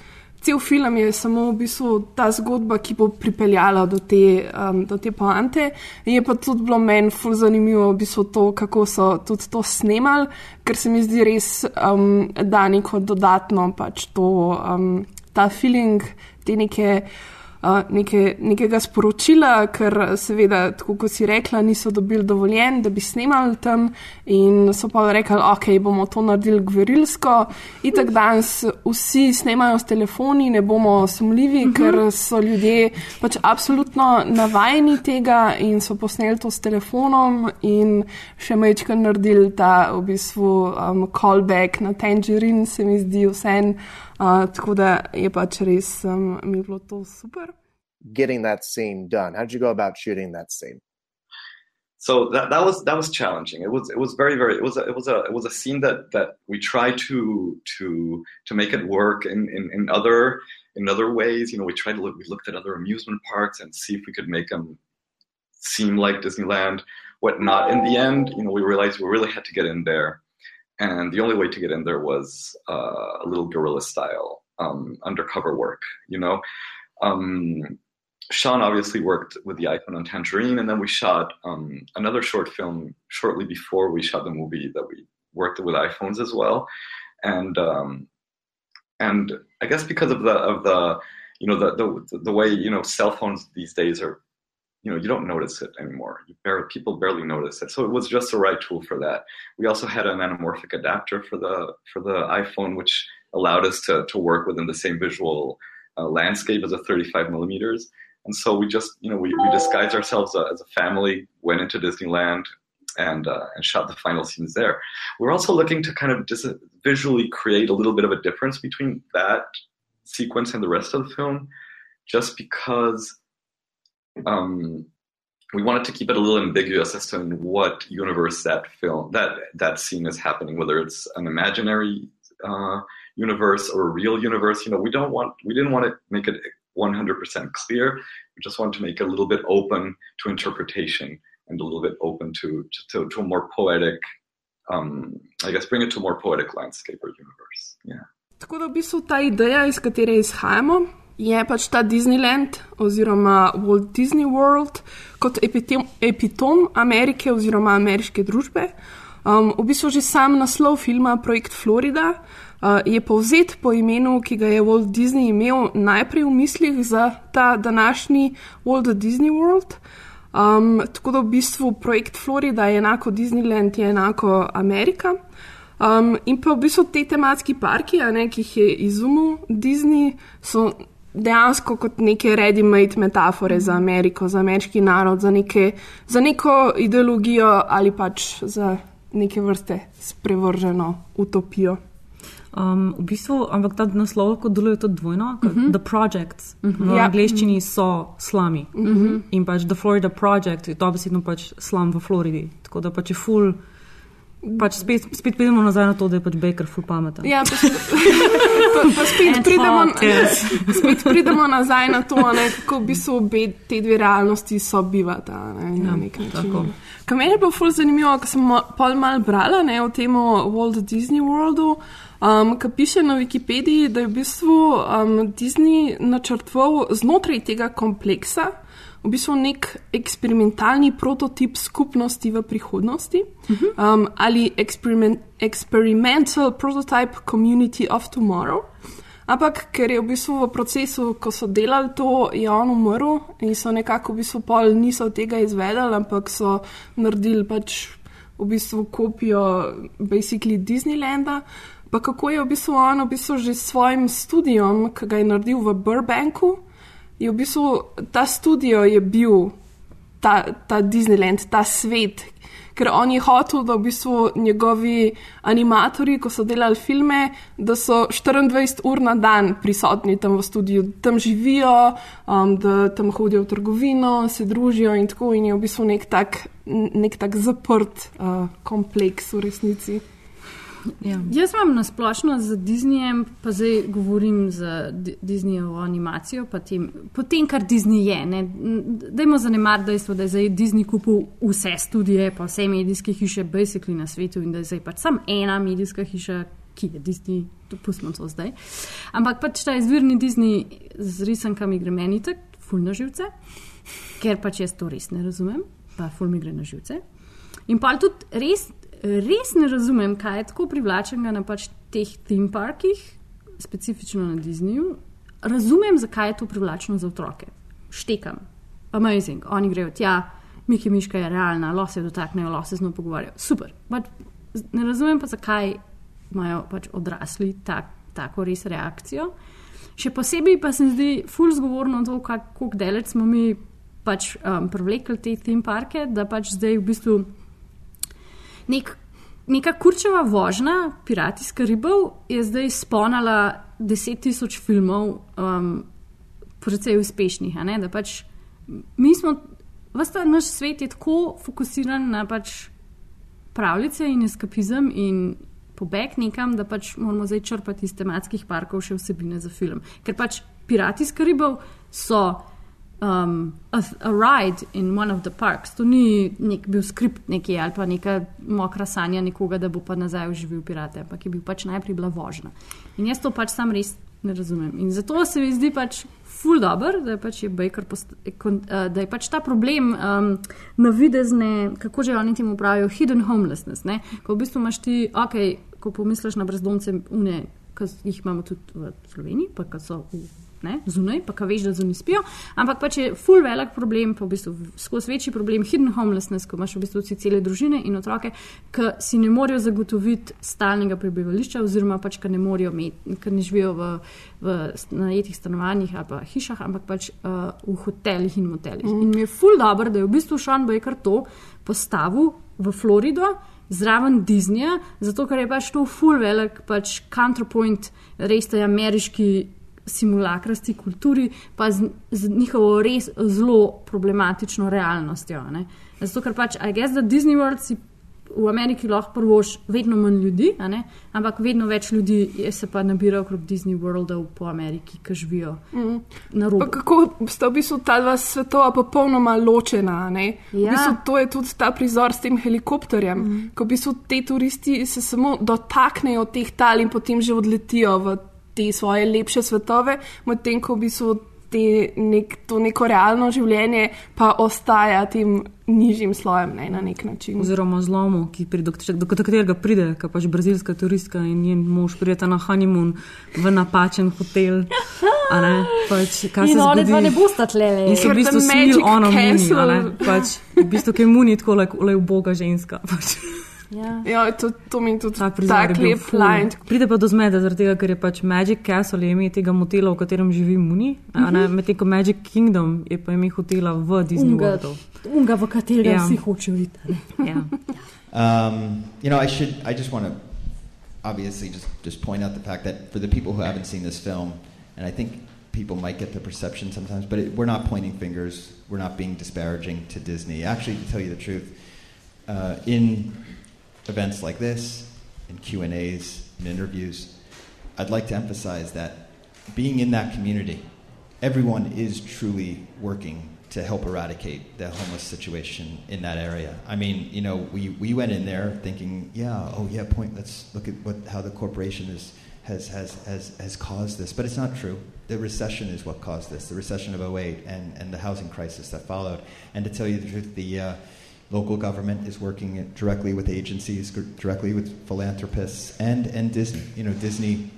Cel film je samo v bistvu ta zgodba, ki bo pripeljala do te, um, do te poante. Je pa tudi bilo meni ful zanimivo, v bistvu to, kako so tudi to snemali, ker se mi zdi res, um, da neko dodatno pač to, um, ta feeling, te neke neke, nekega sporočila, ker seveda, tako kot si rekla, niso dobili dovoljen, da bi snimali tam in so pa rekli, ok, bomo to naredili gverilsko. In tako danes vsi snemajo s telefoni, ne bomo sumljivi, uh mhm. -huh. ker so ljudje pač absolutno navajeni tega in so posneli to s telefonom in še mečko naredili ta v bistvu um, callback na Tangerine, se mi zdi vse. Uh, tako da je pač res um, mi bilo to super. Getting that scene done. How did you go about shooting that scene? So that, that was that was challenging. It was it was very very it was a, it was a it was a scene that that we tried to to to make it work in in, in other in other ways. You know, we tried to look we looked at other amusement parks and see if we could make them seem like Disneyland. What not in the end, you know, we realized we really had to get in there and the only way to get in there was uh, a little guerrilla style um, undercover work. You know, um, Sean obviously worked with the iPhone on Tangerine, and then we shot um, another short film shortly before we shot the movie that we worked with iPhones as well, and um, and I guess because of the of the you know the the the way you know cell phones these days are you know you don't notice it anymore. Barely, people barely notice it. So it was just the right tool for that. We also had an anamorphic adapter for the for the iPhone, which allowed us to to work within the same visual uh, landscape as a 35 millimeters. And so we just you know we, we disguised ourselves uh, as a family, went into Disneyland. And, uh, and shot the final scenes there. We're also looking to kind of dis- visually create a little bit of a difference between that sequence and the rest of the film, just because um, we wanted to keep it a little ambiguous as to in what universe that film that that scene is happening, whether it's an imaginary uh, universe or a real universe. You know, we don't want we didn't want to make it 100% clear. We just wanted to make it a little bit open to interpretation and a little bit open to to, to a more poetic, um, I guess, bring it to a more poetic landscape or universe. Yeah. Tako da v bistvu ta ideja, iz katere izhajamo, je pač ta Disneyland oziroma Walt Disney World kot epitom, epitom Amerike oziroma ameriške družbe. Um, v bistvu že sam naslov filma Projekt Florida uh, je povzet po imenu, ki ga je Walt Disney imel najprej v mislih za ta današnji Walt Disney World. Um, tako da v bistvu projekt Florida je enako Disneyland, je enako Amerika. Um, in pa v bistvu te tematski parki, ne, ki jih je izumil Disney, so dejansko kot neke ready-made metafore za Ameriko, za ameriški narod, za, neke, za neko ideologijo ali pač za neke vrste sprevrženo utopijo. Um, v bistvu, ampak ta naslov lahko deluje tudi dvojno. Uh mhm. -huh. The Projects uh -huh. v ja. angleščini so slami. Uh mhm. -huh. In pač The Florida Project je to besedno pač slam v Floridi. Tako da pač je full. Pač spet, spet pridemo nazaj na to, da je pač Baker ful pameten. Ja, pa, pa, pa spet, pridemo, spet pridemo nazaj na to, ne, kako bi se obe te dve realnosti sobivata. Ne, ja, Kar meni je bilo ful zanimivo, ko sem pol mal brala ne, o tem Walt Disney Worldu, um, ki piše na Wikipediji, da je v bistvu um, Disney načrtval znotraj tega kompleksa v bistvu nek eksperimentalni prototip skupnosti v prihodnosti um, ali experiment, experimental prototype community of tomorrow. Ampak ker je v bistvu v procesu, ko so delali to, je on umrl in so nekako v bistvu pol niso tega izvedeli, ampak so naredili pač v bistvu kopijo basically Disneylanda. Pa kako je v bistvu on v bistvu že s svojim študijom, ki ga je naredil v Burbanku, je v bistvu ta studio je bil ta, ta Disneyland, ta svet. Ker on je hotel, da v bistvu njegovi animatori, ko so delali filme, da so 24 ur na dan prisotni tam v studiu, tam živijo, um, da tam hodijo v trgovino, se družijo in tako. In je v bistvu nek tak, nek tak zaprt uh, kompleks v resnici. Ja. Jaz imam na splošno z Disneyjem, pa zdaj govorim za Di- Disneyjevo animacijo, pa tem, po tem, kar Disney je. ne. Dajmo zanemariti dejstvo, da je zdaj Disney kupil vse studije, pa vse medijske hiše, basically na svetu in da je zdaj pač samo ena medijska hiša, ki je Disney, pustimo to zdaj. Ampak pač ta izvirni Disney z risankami gre meni tako, ful na živce, ker pač jaz to res ne razumem, pa ful mi gre na živce. In pa tudi res, res ne razumem, kaj je tako privlačenega na pač teh theme parkih, specifično na Disneyju. Razumem, zakaj je to privlačno za otroke. Štekam, amazing, oni grejo tja, Miki Miška je realna, lahko se dotaknejo, lahko se z njo pogovarjajo. Super. But ne razumem pa, zakaj imajo pač odrasli tak, tako res reakcijo. Še posebej pa se mi zdi ful zgovorno to, kako daleč smo mi pač um, privlekli te theme parke, da pač zdaj v bistvu nek, neka kurčeva vožnja, Pirati iz Karibov, je zdaj sponala 10 tisoč filmov, um, precej uspešnih. Da pač mi smo, vsta naš svet je tako fokusiran na pač pravljice in eskapizem in pobeg nekam, da pač moramo zdaj črpati iz tematskih parkov še vsebine za film. Ker pač Pirati iz Karibov so um, a, a ride in one of the parks. To ni nek bil skript nekje ali pa neka mokra sanja nekoga, da bo pa nazaj oživil pirate, ampak je bil pač najprej bila vožnja. In jaz to pač sam res ne razumem. In zato se mi zdi pač ful dobr, da je pač, je Baker post, kon, uh, da je pač ta problem um, navidezne, kako že oni temu pravijo, hidden homelessness. Ne? Ko v bistvu imaš ti, ok, ko pomisliš na brezdomce, une, ki jih imamo tudi v Sloveniji, pa ki so v ne, zunaj, pa kaj veš, da zunaj spijo. Ampak pač je full velik problem, pa v bistvu skozi večji problem hidden homelessness, ko imaš v bistvu vsi cele družine in otroke, ki si ne morejo zagotoviti stalnega prebivališča, oziroma pač, ki ne morejo imeti, ker ne živijo v, v najetih stanovanjih ali pa hišah, ampak pač uh, v hotelih in motelih. Mm. In mi je full dobro, da je v bistvu Sean Baker to postavil v Florido. Zraven Disneyja, zato ker je pač to full velik pač counterpoint res tej ameriški simulakrasti kulturi, pa z, z njihovo res zelo problematično realnostjo. Ne? Zato, ker pač, I guess, da Disney World si v Ameriki lahko prvoš vedno manj ljudi, ampak vedno več ljudi se pa nabira okrog Disney Worldov po Ameriki, ki živijo Mhm. na Pa robu. kako sta v bistvu ta dva svetova popolnoma ločena? Ne? V Ja. bistvu to je tudi ta prizor s tem helikopterjem, mm. ko v bistvu te turisti se samo dotaknejo teh tal in potem že odletijo v te svoje lepše svetove, medtem ko v bistvu te nek, to neko realno življenje pa ostaja tem nižjim slojem ne, na nek način. Oziroma zlomu, ki pride, do, do katerega pride, ki pač brazilska turistka in njen mož prideta na honeymoon v napačen hotel. a ne, Pač, kaj In se oni dva ne bosta tlele. In so v bistvu the smil magic ono muni, pač, v bistvu, ki je muni tako, le, le uboga ženska. Pač. Ja. Ja, to, to mi je tudi tak bil lep line. Pride pa do zmede, zaradi tega, ker je pač Magic Castle ime tega motela, v katerem živi Muni, mm. -hmm. medtem ko Magic Kingdom je pa ime hotela v Disney Unga, Worldu. unga, v katerega Ja. vsi iti. a ne. Ja. Um, you know, I should. I just want to obviously just just point out the fact that for the people who haven't seen this film, and I think people might get the perception sometimes, but it, we're not pointing fingers. We're not being disparaging to Disney. Actually, to tell you the truth, uh, in events like this, and Q and A's, and interviews, I'd like to emphasize that being in that community, everyone is truly working to help eradicate the homeless situation in that area. I mean, you know, we, we went in there thinking, yeah, oh yeah, point. Let's look at what how the corporation is has has has has caused this, but it's not true. The recession is what caused this. The recession of 08 and and the housing crisis that followed. And to tell you the truth, the uh, local government is working directly with agencies, directly with philanthropists, and and Disney. You know, Disney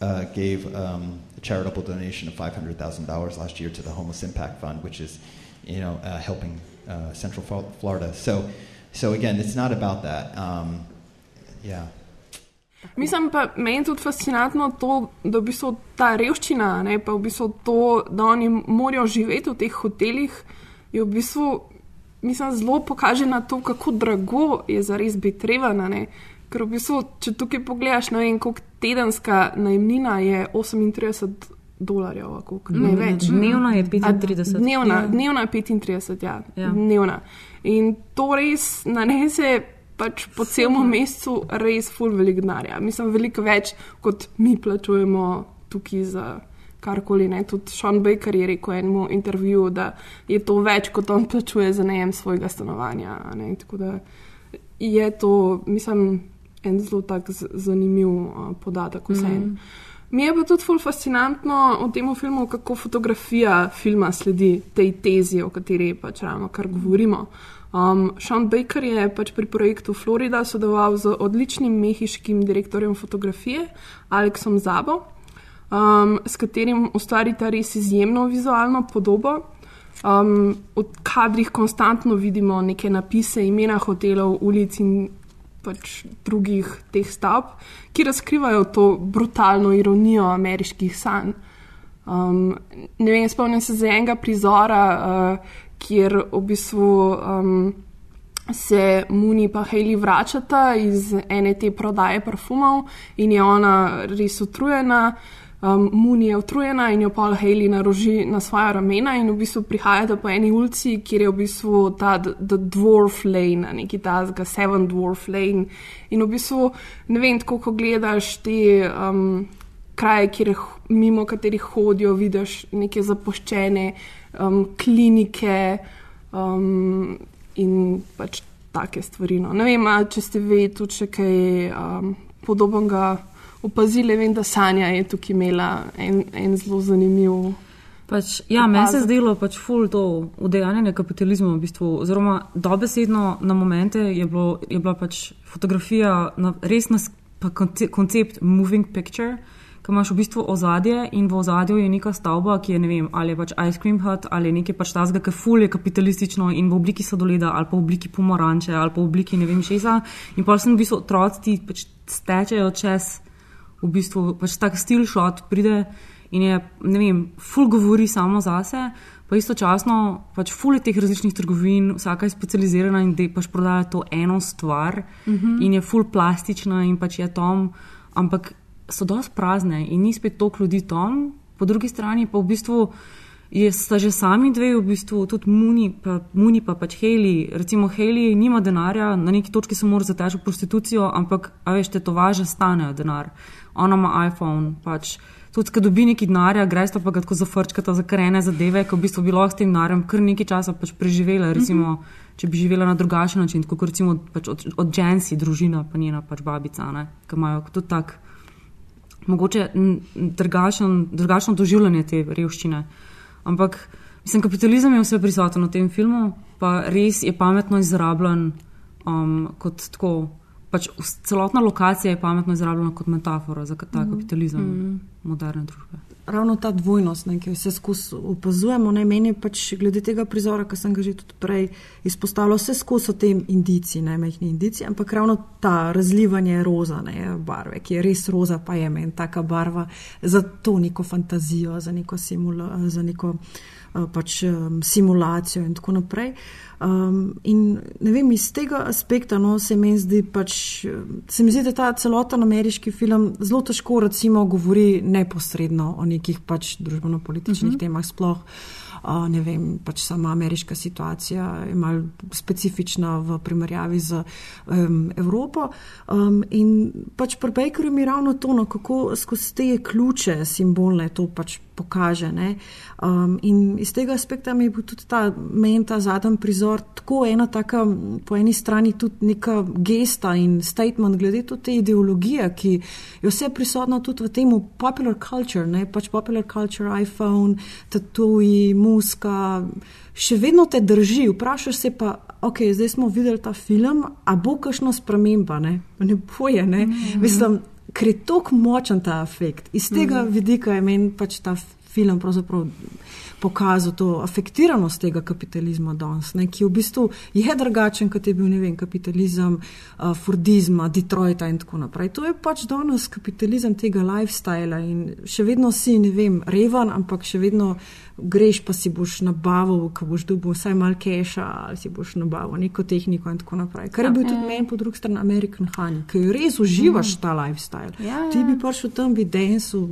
uh, gave um, a charitable donation of five hundred thousand dollars last year to the Homeless Impact Fund, which is, you know, uh, helping uh, Central Florida. So, so again, it's not about that. Um, yeah. Mislim pa, meni je tudi fascinantno to, da v bistvu ta revščina, ne, pa v bistvu to, da oni morajo živeti v teh hotelih, je v bistvu, mislim, zelo pokaže na to, kako drago je za res biti revana. Ne. Ker v bistvu, če tukaj pogledaš, ne vem, koliko tedenska najemnina je 38 dolarjev, koliko, ne Mm, več. dnevna je A 35. Dnevna, Ja. dnevna je 35, ja. Ja. Dnevna. In to res nanese pač po celem mesecu res full velik denarja. Mislim, veliko več, kot mi plačujemo tukaj za karkoli. Ne. Tudi Sean Baker je rekel v enem intervjuju, da je to več, kot on plačuje za najem svojega stanovanja. Ne. Tako da je to, mislim, en zelo tak zanimiv uh, podatek vseeno. Mm. Mi je pa tudi ful fascinantno v tem filmu, kako fotografija filma sledi tej tezi, o kateri pač ravno kar govorimo. Um, Sean Baker je pač pri projektu Florida sodeloval z odličnim mehiškim direktorjem fotografije Aleksom Zabo, um, s katerim ustvarita res izjemno vizualno podobo. Um, v kadrih konstantno vidimo neke napise, imena hotelov, ulic in pač drugih teh stavb, ki razkrivajo to brutalno ironijo ameriških sanj. Um, ne vem, spomnim se za enega prizora, uh, kjer v bistvu um, se Muni in Haley vračata iz ene te prodaje parfumov in je ona res utrujena. Um, Muni je utrujena in jo Paul Haley naroži na svoja ramena, in v bistvu prihajate po eni ulici, kjer je v bistvu ta The Dwarf Lane, neki ta zga Seven Dwarf Lane. In v bistvu ne vem, tako ko gledaš te um, kraje, kjer, mimo katerih hodijo, vidiš neke zapuščene um, klinike um, in pač take stvari. No. Ne vem, če ste vi tudi še kaj um, podobnega opazili, vem, da Sanja je tukaj imela en, en zelo zanimiv. Pač, ja, meni se je zdelo pač ful to udejanjanje kapitalizma, v bistvu, oziroma dobesedno na momente je, bilo, je bila pač fotografija na, res na pa konce- koncept moving picture, ki imaš v bistvu ozadje in v ozadju je neka stavba, ki je ne vem, ali je pač ice cream hut ali nekaj pač tazga, ki ful je kapitalistično in v obliki sladoleda ali pa v obliki pomaranče ali pa v obliki ne vem česa. In pa sem v bistvu otroci ti pač stečejo čez v bistvu pač tak stil shot pride in je, ne vem, ful govori samo zase, pa istočasno pač ful je teh različnih trgovin, vsaka je specializirana in de, pač prodaja to eno stvar Mhm. in je ful plastična in pač je tom, ampak so dosti prazne in ni spet toliko ljudi tam, po drugi strani pa v bistvu je, sta že sami dve, v bistvu tudi Muni pa, Muni pa pač Haley. Recimo Haley nima denarja, na neki točki se mora zateči v prostitucijo, ampak, veš, tetovaže stanejo denar. Ona ima iPhone, pač. Tudi, ko dobi neki denarja, greš pa ga tako zafrčkata za karene zadeve, ko v bistvu bi lahko s tem denarjem kar nekaj časa pač preživela. Recimo, če bi živela na drugačen način, kot recimo pač od, od Jensi, družina, pa njena pač babica, ne, ki imajo tudi tak mogoče drugačen, drugačno doživljanje te revščine. Ampak mislim, kapitalizem je vse prisoten v tem filmu, pa res je pametno izrabljen um, kot tako. Pač celotna lokacija je pametno izrabljena kot metafora za ta Mhm. kapitalizem Mhm. moderne družbe. ravno ta dvojnost, ne, ki jo vse skozi opazujemo. Ne, meni je pač glede tega prizora, ki sem ga že tudi prej izpostavila, vse skozi so te indici, ne majhni indici, ampak ravno ta razlivanje roza, ne, barve, ki je res roza, pa je meni taka barva za to neko fantazijo, za neko, simula, za neko eh, pač, um, simulacijo in tako naprej. Um, in ne vem, iz tega aspekta no, se mi zdi, pač, eh, se mi zdi, da ta celoten ameriški film zelo težko recimo govori neposredno o nekih pač družbeno-političnih Mhm. temah sploh. Uh, ne vem, pač sama ameriška situacija je malo specifična v primerjavi z um, Evropo. Um, in pač pri Bakerju mi ravno to, no, kako skozi te ključe simbolne to pač pokaže. ne. Um, in iz tega aspekta mi je bil tudi ta meni ta zadnji prizor tako ena taka, po eni strani tudi neka gesta in statement glede tudi te ideologije, ki je vse prisotna tudi v tem popular culture, ne, pač popular culture, iPhone, tatuji, muska, še vedno te drži. Vprašaš se pa, ok, zdaj smo videli ta film, a bo kakšno sprememba, ne, ne boje, ne, Mhm. mislim, ker je tako močen ta efekt. Iz tega Mhm. vidika je meni pač ta film pravzaprav pokazal to afektiranost tega kapitalizma danes, ne, ki v bistvu je drugačen, kot je bil ne vem, kapitalizem uh, Fordizma, Detroita in tako naprej. To je pač danes kapitalizem tega lifestyla in še vedno si, ne vem, revan, ampak še vedno greš pa si boš nabavil, ko boš dobil vsaj malo keša ali si boš nabavil neko tehniko in tako naprej. Kar je bil tudi meni po drugi strani American Honey, ki res uživaš ta lifestyle. Ja, Ti ja. bi prišel tam, bi densu,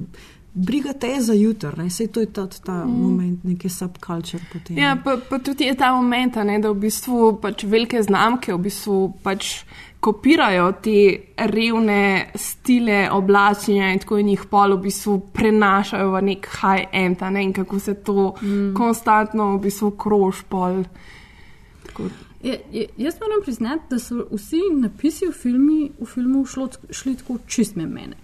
briga te za jutr, ne? sej to je ta, ta mm. moment, neki subculture. Potem. Ja, pa, pa tudi je ta moment, ne, da v bistvu pač velike znamke v bistvu pač kopirajo te revne stile oblačenja in tako in jih pol v bistvu prenašajo v nek high-end, ne, in kako se to mm. konstantno v bistvu krož pol. Tako. Je, je, jaz moram priznati, da so vsi napisi v, filmi, v filmu šlo, šli tako čist me mene.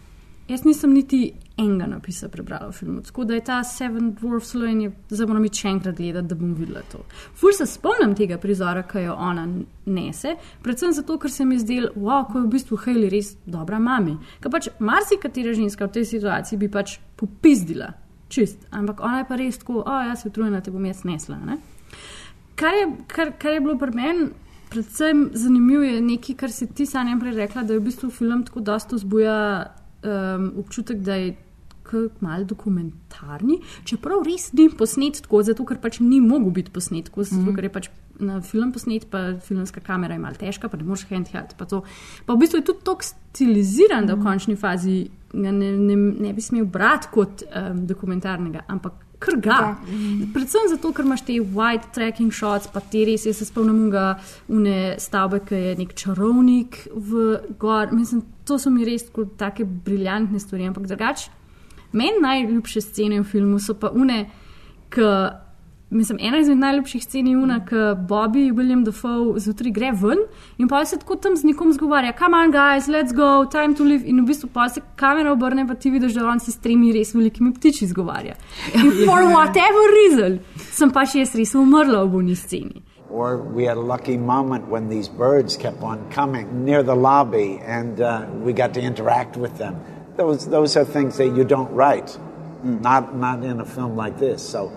Jaz nisem niti enega napisa prebrala v filmu. Tako da je ta Seven Dwarfs Lane, zdaj moram iti še enkrat gledati, da bom videla to. Fur se spomnim tega prizora, ki jo ona nese, predvsem zato, ker se mi zdel, wow, ko je v bistvu Hailey res dobra mami. Ker pač marsikatera ženska v tej situaciji bi pač popizdila, čist, ampak ona je pa res tako, o, jaz se utrujena, te bom jaz nesla. Ne? Kar je, kar, kar je bilo pri meni predvsem zanimivo, je nekaj, kar si ti sanja prej rekla, da je v bistvu film tako dosto zbuja um, občutek, da je malo dokumentarni, čeprav res ni posnet tako, zato ker pač ni mogel biti posnet tako, zato ker je pač na film posnet, pa filmska kamera je malo težka, pa ne moreš handheld. Pa, pa v bistvu je tudi tako stiliziran, da v končni fazi ga ne, ne, ne bi smel brati kot um, dokumentarnega, ampak. Ker ga. Ja. Predvsem zato, ker imaš te white tracking shots, pa te res, jaz se spomnim ga une stavbe, ki je nek čarovnik v gor. Mislim, to so mi res tako briljantne stvari, ampak drugače. Meni najljubše scene v filmu so pa une, ki. Mislim, ena izmed najljubših scen je una, ki Bobby, William Dafoe, zjutraj gre ven in pa se tako tam z nekom zgovarja, come on, guys, let's go, time to live. In v bistvu pa se kamera obrne, pa ti vidiš, da on se s tremi res velikimi ptiči zgovarja. In for whatever reason, sem pa še jaz res umrla v buni sceni. Or we had a lucky moment when these birds kept on coming near the lobby and uh, we got to interact with them. Those, those are things that you don't write, not, not in a film like this. So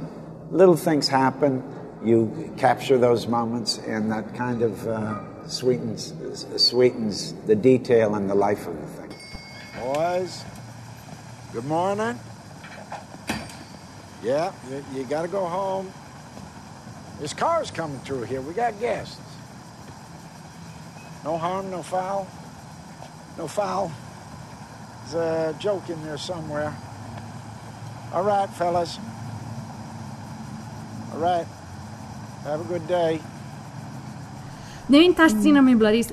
little things happen, you capture those moments, and that kind of uh, sweetens, sweetens the detail and the life of the thing. Boys, good morning. Yeah, you, you got to go home. There's cars coming through here. We got guests. No harm, no foul. No foul. There's a joke in there somewhere. All right, fellas. All right. Have a good day. Ne vem, ta scena mi je bila res.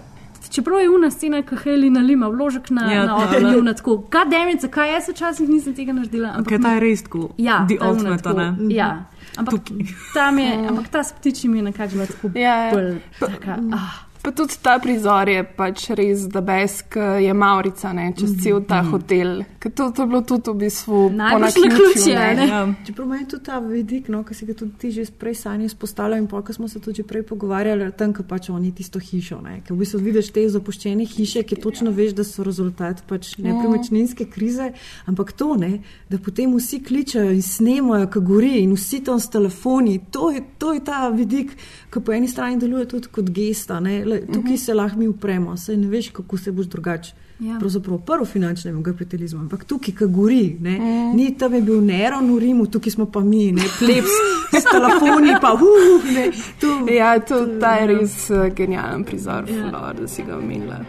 Čeprav je una scena, ki Heli nalima vložek na, Ja, na ta- okolje, tako, kaj demice, kaj jaz včasih nisem tega naredila. Ampak Ker ta je res tako. Ja, the ultimate, tako, a ne? Ja, ampak, tam je, ampak ta s ptičimi je nekako bila tako Ja, ja. bolj taka. Ah. Pa tudi ta prizor je pač res da besk, je Maurica, ne, čez cel ta hotel. Ker to, to je bilo tudi v bistvu naključje, ne? Ja. Čeprav meni tudi ta vidik, no, ki si ga tudi ti že prej sanje izpostavljal in pa, ko smo se tudi prej pogovarjali o tem, kako pač oni tisto hišo, ne, ker v bistvu vidiš te zapuščene hiše, ki točno veš, da so rezultat pač nepremičninske krize, ampak to, ne, da potem vsi kličajo in snemajo, ko gori in vsi tam s telefoni, to je, to je ta vidik, ki po eni strani deluje tudi kot gesta, ne, Le, tukaj se lahko mi upremo, saj ne veš, kako se boš drugače. Ja. Pravzaprav prvo finančnemu kapitalizmu, ampak tukaj, ki gori, ne, mm. ni tam je bil Neron v Rimu, tukaj smo pa mi, ne plebs s telefoni, pa uh, ne, tu. Ja, to, ta je res uh, genijalen prizor, ja. Flor, da si ga omenila.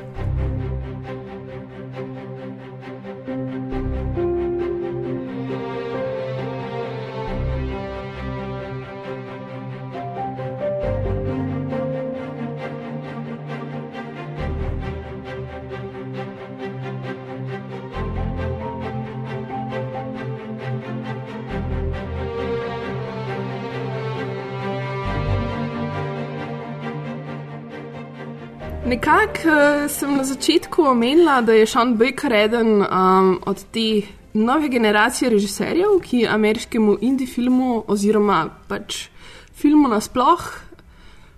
Nekako uh, sem na začetku omenila, da je Sean Baker eden um, od te nove generacije režiserjev, ki ameriškemu indie filmu oziroma pač filmu nasploh,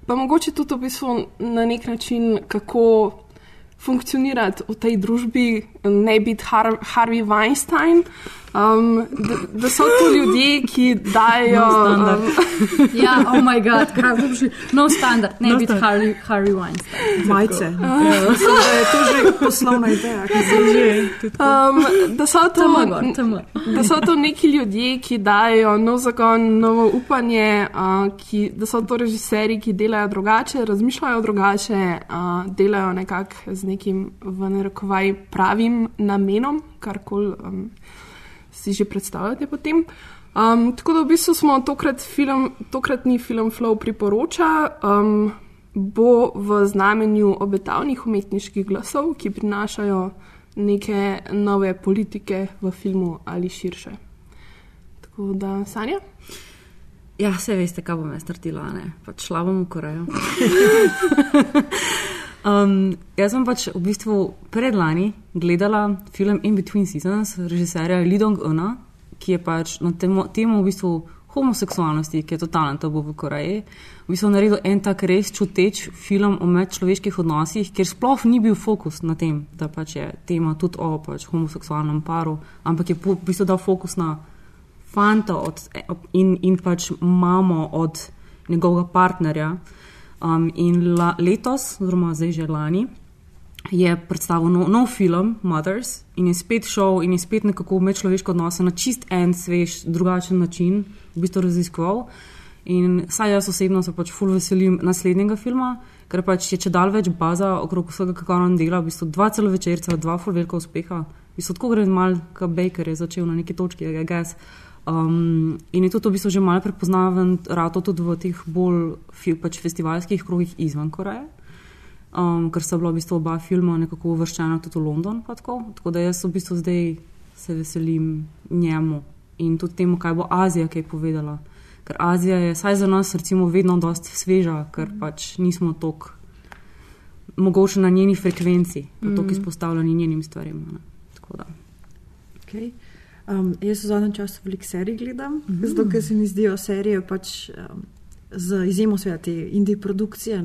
pa mogoče tudi v bistvu na nek način, kako funkcionirati v tej družbi, ne biti Har Harvey Weinstein. Um, da, da so to ljudje, ki dajo. No standard. um, Ja, oh moj bog, kaj bi šli. No standard, ne No biti. Harry, Harry Weinstein. Majce. Ja, mislim, da je to že poslovna ideja, ki se že. Um, da, so to, Tam gor, tam gor. da so to neki ljudje, ki dajo nov zagon, novo upanje, uh, ki, da so to režiserji, ki delajo drugače, razmišljajo drugače, uh, delajo nekako z nekim v narekovaj pravim namenom, karkoli um, si že predstavljate potem. Um, tako da v bistvu smo tokrat film, tokratni film Flow priporoča, um, bo v znamenju obetavnih umetniških glasov, ki prinašajo neke nove politike v filmu ali širše. Tako da, Sanja? Ja, vse veste, kaj bom jaz naredila, ne? Pač šla bom v Korejo. um, jaz sem pač v bistvu predlani gledala film In Between Seasons, režiserja Lidong Una, ki je pač na temo, temo v bistvu homoseksualnosti, ki je totalen tabu v Koreji, v bistvu naredil en tak res čuteč film o medčloveških odnosih, kjer sploh ni bil fokus na tem, da pač je tema tudi o pač homoseksualnem paru, ampak je v bistvu dal fokus na fanta od, in, in pač mamo od njegovega partnerja. Um, in la, letos, oziroma zdaj že lani, je predstavil nov, nov film, Mothers, in je spet šel in je spet nekako medčloveško odnose na čist en, svež, drugačen način, v bistvu raziskoval. In saj jaz osebno se pač ful veselim naslednjega filma, ker pač je če dal več baza okrog vsega, kako on dela, v bistvu dva celovečerca, dva ful velika uspeha. V bistvu tako gre mal, kot Baker je začel na neki točki, ga gas. Um, in je to v bistvu že malo prepoznaven, rado tudi v teh bolj pač festivalskih krogih izven Koreje um, ker so bila v bistvu oba filma nekako uvrščena tudi v London. Tako. tako da jaz v bistvu zdaj se veselim njemu in tudi temu, kaj bo Azija kaj povedala. Ker Azija je, saj za nas, recimo, vedno dosti sveža, ker pač nismo tako mogoče na njeni frekvenci, pa mm. tako izpostavljeni njenim stvarem. Okay. Um, jaz v zadnjem času veliko serij gledam, mm -hmm. zato ker se mi zdijo serije pač, um, z izjemo svete indie produkcije.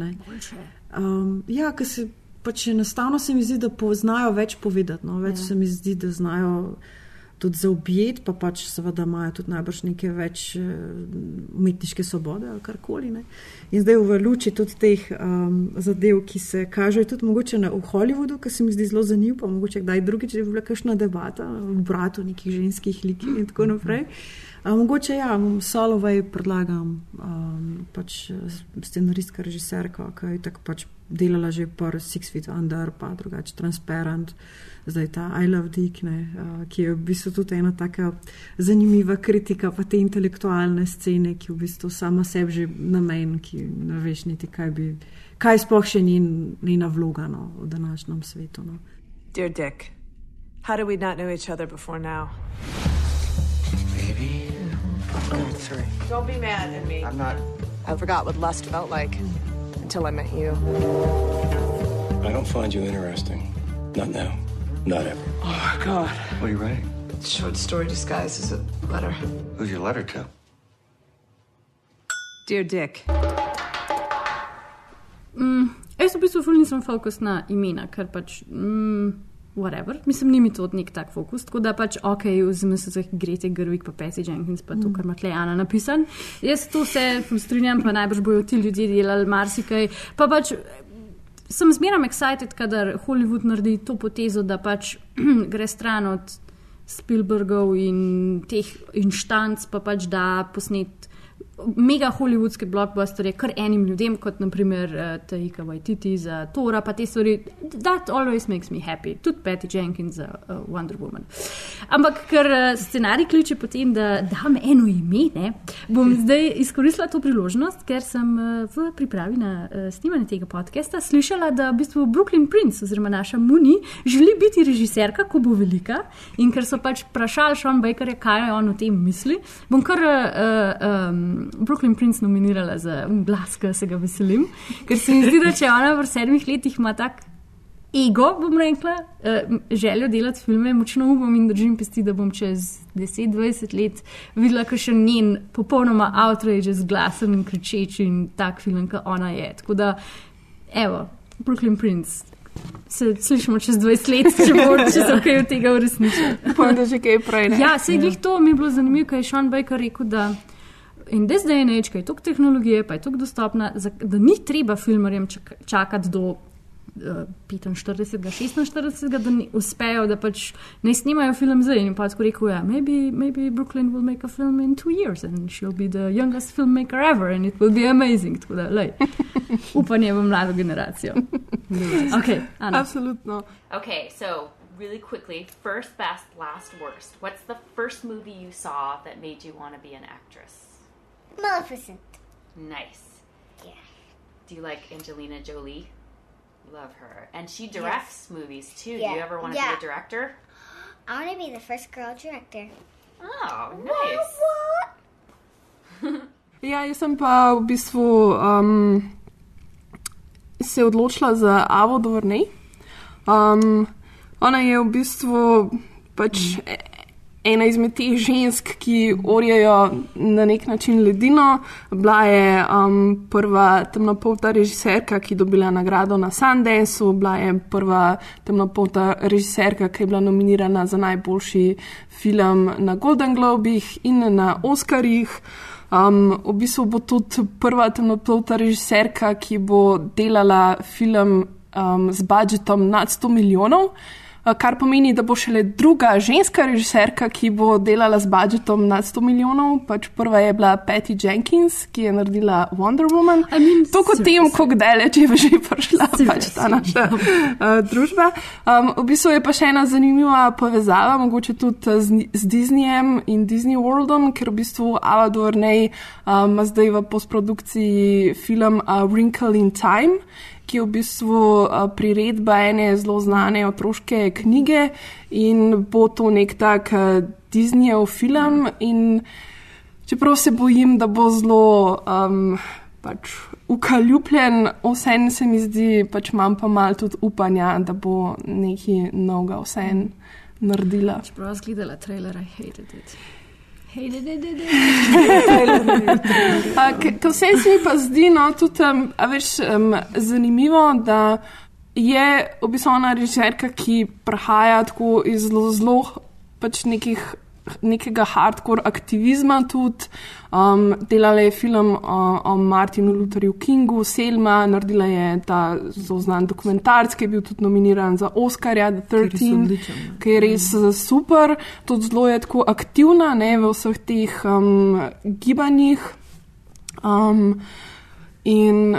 Um, ja, ker se pač enostavno se mi zdi, da poznajo več povedati. No? Več ja. se mi zdi, da znajo tudi zaobjeti, pa pač seveda imajo tudi najbrž neke več uh, umetniške svobode ali karkoli. Ne? In zdaj v luči tudi teh um, zadev, ki se kažejo tudi mogoče na, v Hollywoodu, ki se mi zdi zelo zanimivo, pa mogoče kdaj drugič, da bi bila kakšna debata v bratu nekih ženskih likov in tako naprej. A, mogoče ja, Solovej predlagam, um, pač scenaristka, režiserka, ki je tako pač delala že par Six Feet Under, pa drugače Transparent, zdaj ta I Love Dick, ne, uh, ki je v bistvu tudi ena taka zanimiva kritika pa te intelektualne scene, ki v bistvu sama sebi že namen, ki ne veš niti kaj bi, kaj sploh še ni njena vloga no, v današnjem svetu. No. Dear Dick, how did we not know each other before now? Baby. Three. Don't be mad at me. I'm not. I forgot what lust felt like until I met you. I don't find you interesting. Not now. Not ever. Oh, God. What are you writing? Short story disguised as a letter. Who's your letter to? Dear Dick. Mm, jaz v bistvu ful nisem fokus na imena, ker pač. Mm, whatever. Mislim, ni mi to nek tak fokus. Tako da pač, ok, vzemi se za Grete Grvik, pa Pesi Jenkins, pa to, kar ima Tlejana napisan. Jaz to se strinjam, pa najbrž bojo ti ljudje delali marsikaj. Pa pač. Sem zmeraj excited, kadar Hollywood naredi to potezo, da pač gre stran od Spielbergov in teh inštanc, pa pač da posnet mega hollywoodske blockbusterje, kar enim ljudem, kot naprimer uh, Taika Waititi za Tora, pa te stvari. That always makes me happy, tudi Patty Jenkins za uh, Wonder Woman. Ampak ker uh, scenarij kliče potem, da dam eno ime, ne, bom zdaj izkoristila to priložnost, ker sem uh, v pripravi na uh, snemanje tega podcasta slišala, da v bistvu Brooklyn Prince oziroma naša Muni želi biti režiserka, ko bo velika in ker so pač vprašali Sean Bakerja, kaj on o tem misli, bom kar. Uh, um, Brooklyn Prince nominirala za glas, ki se ga veselim. Ker se mi zdi, da če ona v sedmih letih ima tak ego, bom rekla, uh, željo delati filme, močno upam in držim pesti, da bom čez 10-20 let videla, kaj še njen popolnoma outrage z glasom in kričeč in tak film, kot ona je. Tako da, evo, Brooklyn Prince. Se slišimo čez 20 let, če bo če se kaj od tega uresničilo. Povem, da že kaj prej. Ne? Ja, se je glih to, mi je bilo zanimivo, kaj je Sean Baker rekel, da In this day and age, ki je toliko tehnologije, pa je toliko dostopna, da ni treba filmarjem čakati do uh, 45, 46, da ne uspejo, da pač ne snimajo film zdaj. In pa tako rekel, ja, maybe, maybe Brooklyn will make a film in two years and she'll be the youngest filmmaker ever and it will be amazing. Tako da, lej, upanje v mlado generacijo. Okay, Absolutno. Okay, so really quickly, first best, last worst. What's the first movie you saw that made you want to be an actress? Maleficent. Nice. Yeah. Do you like Angelina Jolie? Love her. And she directs movies too. Yeah. Do you ever want to Yeah. be a director? I want to be the first girl director. Oh, nice. Ja, jaz sem pa v bistvu um, se odločila za Avo Dovrnej. Um, ona je v bistvu pač e- ena izmed teh žensk, ki orjajo na nek način ledino. Bila je um, prva temnopolta režiserka, ki je dobila nagrado na Sundanceu, bila je prva temnopolta režiserka, ki je bila nominirana za najboljši film na Golden Globih in na Oscarjih. Um, v bistvu bo tudi prva temnopolta režiserka, ki bo delala film um, z budžetom nad 100 milijonov, kar pomeni, da bo šele druga ženska režiserka, ki bo delala z budžetom nad 100 milijonov. Pač prva je bila Patty Jenkins, ki je naredila Wonder Woman. I mean, to kot tem, kako daleč je že prišla pač ta naša uh, družba. Um, v bistvu je pa še ena zanimiva povezava, mogoče tudi uh, z, z Disneyjem in Disney Worldom, ker v bistvu Ava Dorney um, ima zdaj v postprodukciji film uh, Wrinkle in Time ki je v bistvu priredba ene zelo znane otroške knjige in bo to nek tak Disneyjev film. In čeprav se bojim, da bo zelo um, pač ukaljubljen, vseeno se mi zdi, pač imam pa malo tudi upanja, da bo nekaj novega vseeno naredila. Čeprav sem gledala trailer, I hated it. Ker vse se mi pa zdi, no, tudi um, a veš, um, zanimivo, da je v bistvu ona režiserka, ki prihaja tako iz zelo, zelo pač nekih. Nekega hardcore aktivizma tudi, um, delala je film o, o Martinu Lutherju Kingu, Selma, naredila je ta zelo znan dokumentarc, ki je bil tudi nominiran za Oscarja, The 13, ki je res eh, super, tudi zelo je tako aktivna ne, v vseh teh um, gibanjih. Um, in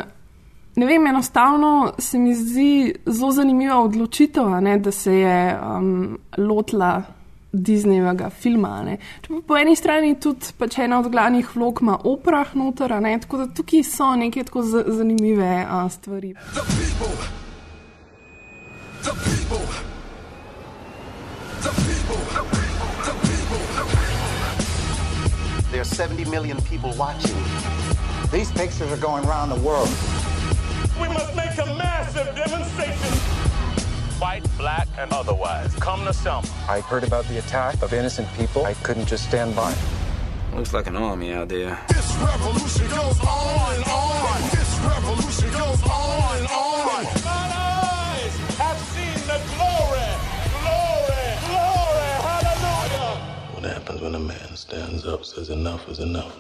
ne vem, enostavno se mi zdi zelo zanimiva odločitev, ne, da se je um, lotila Disneyjevega filma. ne. Po eni strani tudi pač ena od glavnih vlog ima oprah noter, a ne, tako da tukaj so neke tako zanimive a, stvari. There are 70 million people watching. These pictures are going around the world. We must make a massive demonstration. White, black, and otherwise. Come to Selma. I heard about the attack of innocent people. I couldn't just stand by. Looks like an army out there. This revolution goes on and on. This revolution goes on and on. Mine eyes have seen the glory, glory, glory. Hallelujah. What happens when a man stands up, says enough is enough?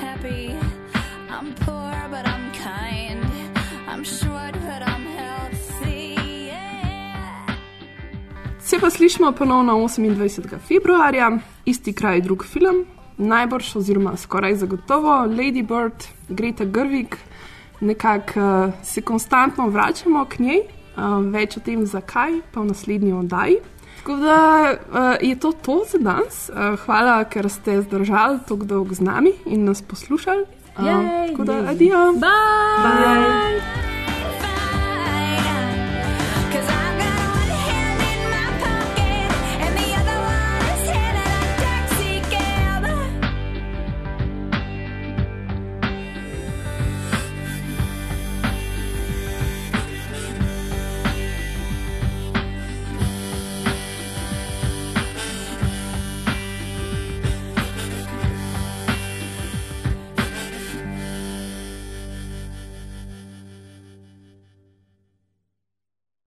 Happy. I'm poor, but I'm kind. I'm short, but I'm healthy. Yeah. Se pa slišimo ponovno 28. februarja, isti kraj, drug film, najbrž oziroma skoraj zagotovo Lady Bird, Greta Gerwig, nekako uh, se konstantno vračamo k njej, uh, več o tem, zakaj, pa v naslednji oddaji. Tako da uh, je to to za danes. Uh, hvala, ker ste zdržali tako dolgo z nami in nas poslušali. Uh, tako da, adijo. Bye. Bye.